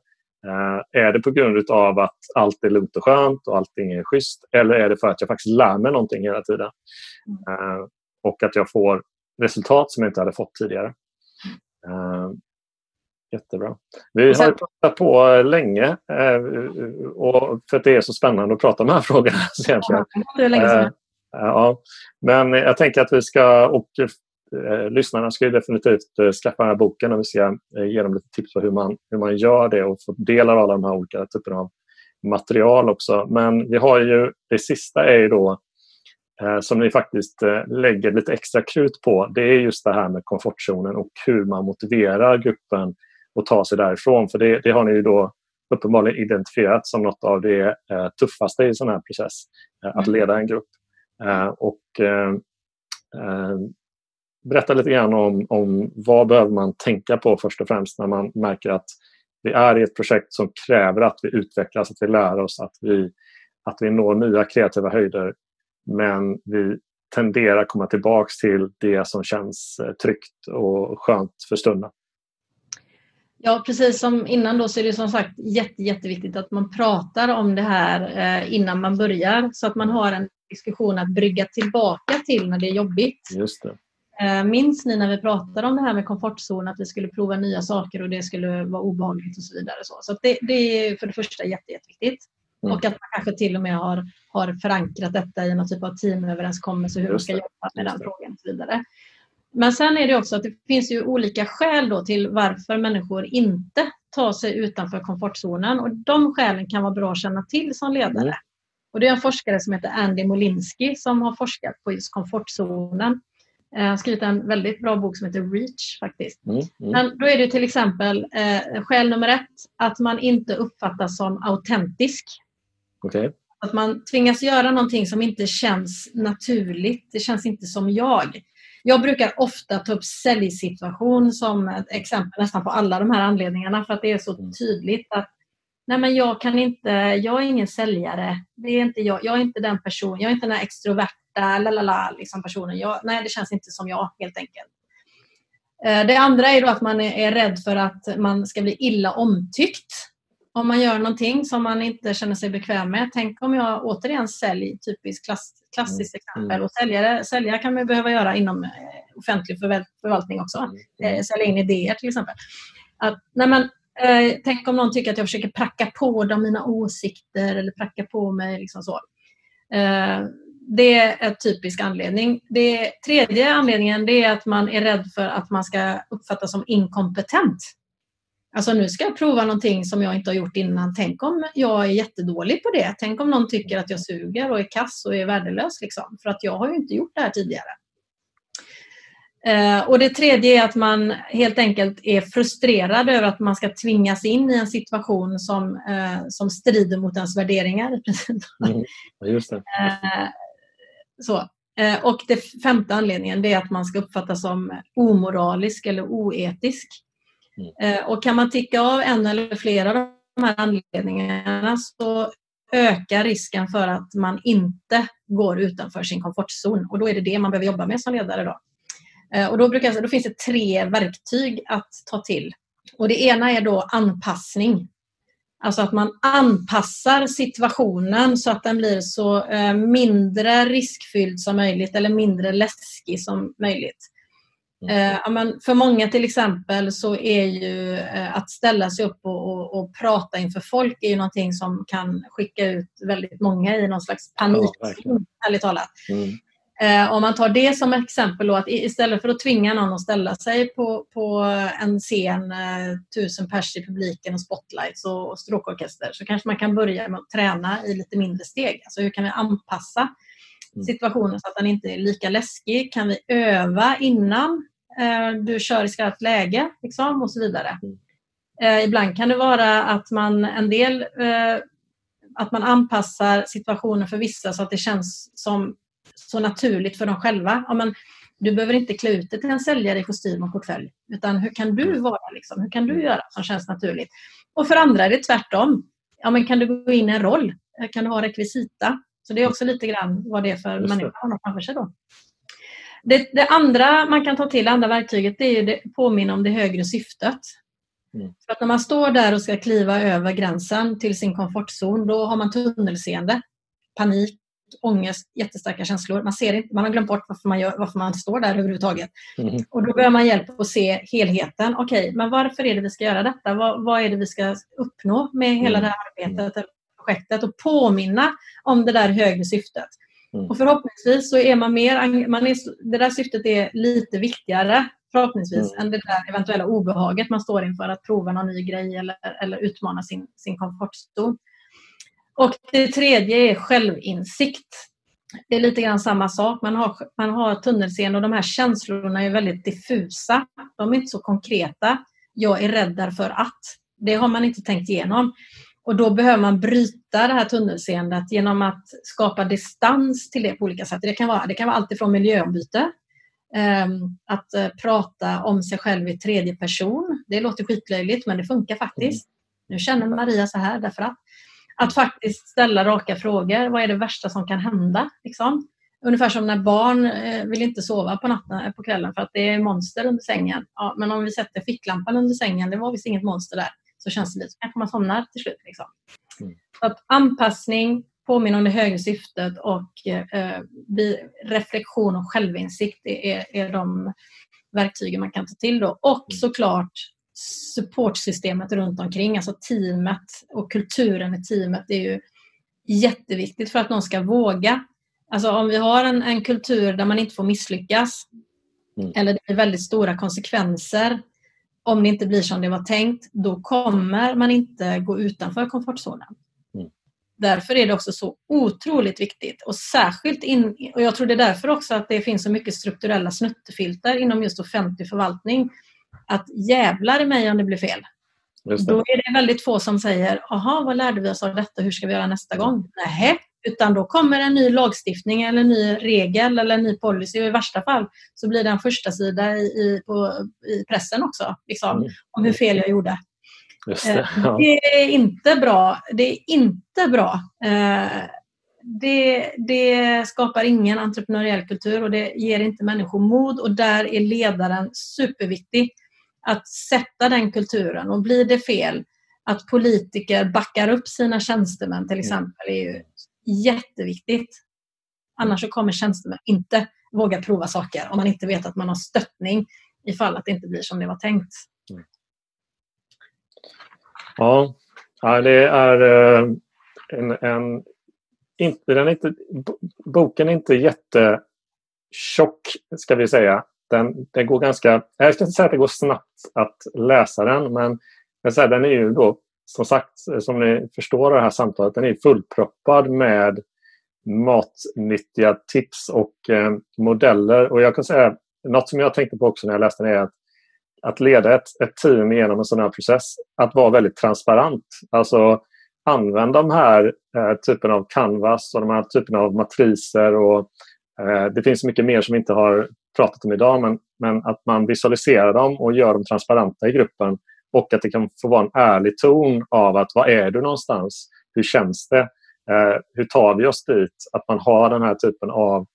är det på grund av att allt är lugnt och skönt och allting är schysst eller är det för att jag faktiskt lär mig någonting hela tiden? Mm. och att jag får resultat som jag inte hade fått tidigare. Jättebra. Vi har pratat på länge uh, och för att det är så spännande att prata om de här frågorna. Ja, det länge sedan. Uh, ja. Men jag tänker att vi ska, och lyssnarna ska definitivt skaffa den här boken och vi ska ge dem lite tips på hur man, hur man gör det och få del av alla de här olika typerna av material också. Men vi har ju, det sista är ju då Eh, som ni faktiskt eh, lägger lite extra krut på det är just det här med komfortzonen och hur man motiverar gruppen att ta sig därifrån. För det, det har ni ju då uppenbarligen identifierat som något av det eh, tuffaste i en sån här process, att mm. leda en grupp. Och Berätta lite grann om, om vad behöver man tänka på först och främst när man märker att vi är i ett projekt som kräver att vi utvecklas, att vi lär oss, att vi, att vi når nya kreativa höjder men vi tenderar att komma tillbaka till det som känns eh, tryggt och skönt för stunden. Ja, precis som innan då så är det som sagt jätte, jätteviktigt att man pratar om det här eh, innan man börjar så att man har en diskussion att brygga tillbaka till när det är jobbigt. Just det. Eh, minns ni när vi pratade om det här med komfortzon, att vi skulle prova nya saker och det skulle vara obehagligt och så vidare. Så, så det, det, är för det första jätte, jätteviktigt. Mm. Och att man kanske till och med har, har förankrat detta i någon typ av teamöverenskommelse hur man ska jobba med den frågan och så vidare. Men sen är det också att det finns ju olika skäl då till varför människor inte tar sig utanför komfortzonen och de skälen kan vara bra att känna till som ledare. Mm. Och det är en forskare som heter Andy Molinski som har forskat på just komfortzonen. Han har skrivit en väldigt bra bok som heter Reach faktiskt. Mm, mm. Men då är det till exempel eh, skäl nummer ett att man inte uppfattas som autentisk. Okay. Att man tvingas göra någonting som inte känns naturligt. Det känns inte som jag. Jag brukar ofta ta upp säljsituation som ett exempel nästan på alla de här anledningarna för att det är så mm. tydligt att nej men jag kan inte, jag är ingen säljare. Det är inte jag. Jag är inte den personen. Jag är inte den extroverta lalala, liksom personen. Jag, nej, det känns inte som jag helt enkelt. Eh, det andra är då att man är rädd för att man ska bli illa omtyckt om man gör någonting som man inte känner sig bekväm med. Tänk om jag återigen säljer, typiskt klass, klassiskt mm. exempel. Mm. Och säljare, säljare kan man behöva göra inom eh, offentlig förvaltning också. Mm. Eh, sälja in idéer till exempel. Att, nej men, eh, tänk om någon tycker att jag försöker pracka på dem mina åsikter eller pracka på mig. Liksom så. Eh, det är en typisk anledning. Det tredje anledningen det är att man är rädd för att man ska uppfattas som inkompetent. Alltså nu ska jag prova någonting som jag inte har gjort innan. Tänk om jag är jättedålig på det. Tänk om någon tycker att jag suger och är kass och är värdelös. Liksom. För att jag har ju inte gjort det här tidigare. Eh, och det tredje är att man helt enkelt är frustrerad över att man ska tvingas in i en situation som, eh, som strider mot ens värderingar. Mm, just det. Eh, så. Och det femte anledningen är att man ska uppfattas som omoralisk eller oetisk. Mm. Eh, och kan man ticka av en eller flera av de här anledningarna så ökar risken för att man inte går utanför sin komfortzon. Och då är det det man behöver jobba med som ledare. Då. Eh, och då, brukar, då finns det tre verktyg att ta till. Och det ena är då anpassning. Alltså att man anpassar situationen så att den blir så eh, mindre riskfylld som möjligt eller mindre läskig som möjligt. Mm. Eh, men för många till exempel så är ju eh, att ställa sig upp och, och, och, prata inför folk är ju någonting som kan skicka ut väldigt många i någon slags panik, ja, ärligt talat. Mm. Eh, om man tar det som exempel då, att istället för att tvinga någon att ställa sig på, på en scen, eh, tusen pers i publiken och spotlights och, och stråkorkester så kanske man kan börja med att träna i lite mindre steg. Alltså hur kan vi anpassa. Situationen så att den inte är lika läskig? Kan vi öva innan eh, du kör i skarpt läge liksom, och så vidare. Mm. Eh, ibland kan det vara att man en del eh, att man anpassar situationen för vissa så att det känns som så naturligt för dem själva. Ja, men, du behöver inte klä ut dig till en säljare i kostym och portfölj. Utan hur kan du vara? Liksom? Hur kan du göra som känns naturligt? Och för andra är det tvärtom. Ja, men kan du gå in i en roll? Kan du ha rekvisita? Så det är också lite grann vad det är för Just människa man har framför sig. Då. Det, det, andra man kan ta till, andra verktyget, det är att påminna om det högre syftet. Mm. För att när man står där och ska kliva över gränsen till sin komfortzon, då har man tunnelseende, panik, ångest, jättestarka känslor. Man, ser inte, man har glömt bort varför man, gör, varför man står där överhuvudtaget. Mm. Och då behöver man hjälp att se helheten. Okej, okay, men varför är det vi ska göra detta? Vad, vad är det vi ska uppnå med hela mm. det här arbetet, projektet? Och påminna om det där högre syftet. Mm. Och förhoppningsvis så är man mer, man är, det där syftet är lite viktigare förhoppningsvis mm. än det där eventuella obehaget man står inför att prova någon ny grej eller, eller utmana sin, sin komfortzon. Och det tredje är självinsikt. Det är lite grann samma sak. Man har, man har tunnelseende och de här känslorna är väldigt diffusa. De är inte så konkreta. Jag är rädd därför att. Det har man inte tänkt igenom. Och då behöver man bryta det här tunnelseendet genom att skapa distans till det på olika sätt. Det kan vara, det kan vara allt ifrån miljöombyte, ehm, att uh, prata om sig själv i tredje person. Det låter skitlöjligt men det funkar faktiskt. Nu känner Maria så här därför att. Att faktiskt ställa raka frågor. Vad är det värsta som kan hända? Liksom? Ungefär som när barn eh, vill inte sova på natten, eh, på kvällen för att det är monster under sängen. Ja, men om vi sätter ficklampan under sängen, det var visst inget monster där så känns det lite, så kanske man somnar till slut. Liksom. Mm. Så att anpassning, påminna om det högre syftet och eh, reflektion och självinsikt är, är de verktygen man kan ta till. Då. Och mm. såklart supportsystemet runt omkring, alltså teamet och kulturen i teamet är ju jätteviktigt för att någon ska våga. Alltså om vi har en, en kultur där man inte får misslyckas mm. eller det blir väldigt stora konsekvenser om det inte blir som det var tänkt, då kommer man inte gå utanför komfortzonen. Mm. Därför är det också så otroligt viktigt och särskilt in, och jag tror det är därför också att det finns så mycket strukturella snuttefilter inom just offentlig förvaltning. Att jävlar i mig om det blir fel. Då är det väldigt få som säger, jaha, vad lärde vi oss av detta, hur ska vi göra nästa gång? Nej, utan då kommer en ny lagstiftning eller en ny regel eller en ny policy och i värsta fall så blir det en första sida i, i, på, i pressen också liksom, mm. om hur fel jag gjorde. Det, eh, ja. det, är inte bra. Det är inte bra. Eh, det, det, skapar ingen entreprenöriell kultur och det ger inte människor mod och där är ledaren superviktig. Att sätta den kulturen och blir det fel att politiker backar upp sina tjänstemän till mm. exempel är ju jätteviktigt. Annars så kommer tjänstemän inte våga prova saker om man inte vet att man har stöttning ifall att det inte blir som det var tänkt. Mm. Ja, det är eh, en, en inte, den är inte, boken är inte jättetjock, ska vi säga. Den, den går ganska, jag ska inte säga att det går snabbt att läsa den, men den är ju då som sagt, som ni förstår det här samtalet, den är fullproppad med matnyttiga tips och eh, modeller. Och jag kan säga, något som jag tänkte på också när jag läste den är att, att leda ett, ett team genom en sån här process, att vara väldigt transparent. Alltså använda de här eh, typen av canvas och de här typen av matriser. Och, eh, det finns mycket mer som vi inte har pratat om idag, men, men att man visualiserar dem och gör dem transparenta i gruppen och att det kan få vara en ärlig ton av att var är du någonstans? Hur känns det? Eh, hur tar vi oss dit? Att man har den här typen av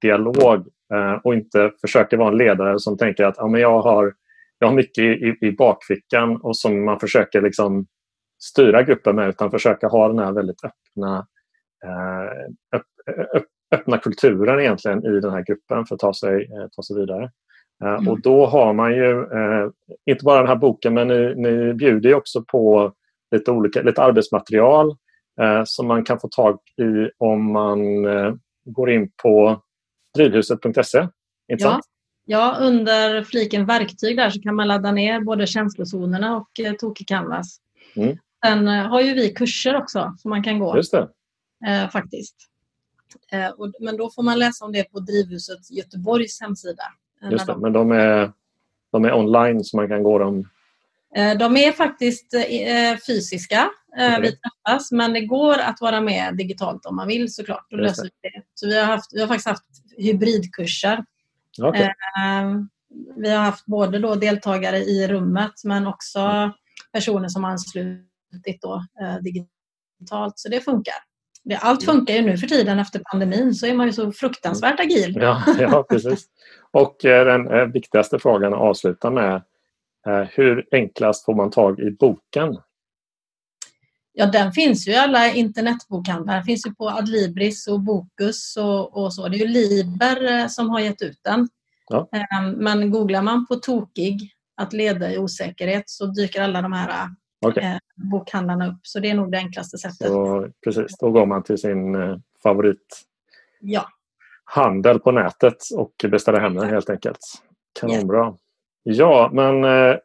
dialog eh, och inte försöker vara en ledare som tänker att ja, men jag, har, jag har mycket i, i bakfickan och som man försöker liksom styra gruppen med utan försöka ha den här väldigt öppna, eh, öpp, öppna kulturen egentligen i den här gruppen för att ta sig, eh, ta sig vidare. Eh, mm. Och då har man ju eh, inte bara den här boken men ni, ni bjuder också på lite, olika, lite arbetsmaterial eh, som man kan få tag i om man går in på drivhuset.se. Ja. ja, under fliken verktyg där så kan man ladda ner både känslozonerna och eh, Toki Canvas. Mm. Sen eh, har ju vi kurser också som man kan gå. Just det. Eh, faktiskt. Och, men då får man läsa om det på Drivhuset Göteborgs hemsida. Eh, Just det, de... men de är, de är online så man kan gå dem Eh, de är faktiskt eh, fysiska. Okay. Vi träffas, men det går att vara med digitalt om man vill såklart. Då löser vi det. Så vi har, haft, vi har faktiskt haft hybridkurser. Okay. Vi har haft både då deltagare i rummet men också personer som anslutit då, digitalt. Så det funkar. Allt funkar ju nu för tiden efter pandemin så är man ju så fruktansvärt agil. Ja, ja precis. Och den viktigaste frågan att avsluta med Eh, hur enklast får man tag i boken? Ja, den finns ju i alla internetbokhandlar. Den finns ju på Adlibris och Bokus och, och så. Det är ju Liber eh, som har gett ut den. Ja. Ehm, men googlar man på tokig, att leda i osäkerhet, så dyker alla de här okay. Eh, bokhandlarna upp. Så det är nog det enklaste sättet. Så, precis, då går man till sin favorit ja. handel på nätet och beställer hem den helt enkelt. Kanonbra. Yes. Ja, men eh,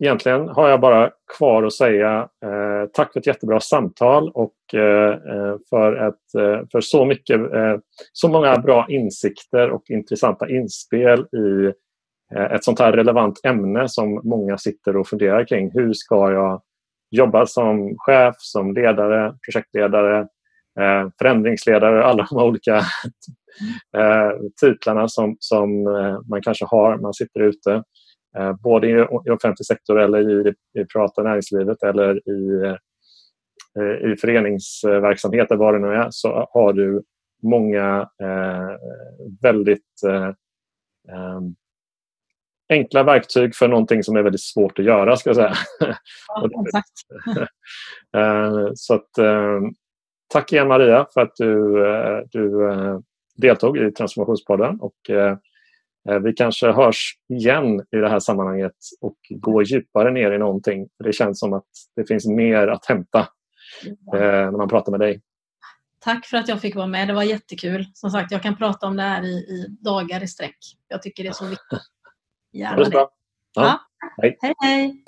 egentligen har jag bara kvar att säga eh, tack för ett jättebra samtal och eh, eh för, ett, eh, för så mycket, eh, så många bra insikter och intressanta inspel i ett sånt här relevant ämne som många sitter och funderar kring. Hur ska jag jobba som chef, som ledare, projektledare, förändringsledare, alla de olika eh, titlarna som, som eh, man kanske har. Man sitter ute eh, både i, i offentlig sektor eller i det privata näringslivet eller i, eh, i föreningsverksamhet eller vad det nu är så har du många eh, väldigt eh, enkla verktyg för någonting som är väldigt svårt att göra. Ska jag säga. Ja, så att, tack igen Maria för att du, du deltog i Transformationspodden. Och, eh, eh, vi kanske hörs igen i det här sammanhanget och går djupare ner i någonting. Det känns som att det finns mer att hämta eh, när man pratar med dig. Tack för att jag fick vara med. Det var jättekul. Som sagt, jag kan prata om det här i, i dagar i sträck. Jag tycker det är så viktigt. Gärna ha det. Bra. Ja. Ja. Hej, hej. hej.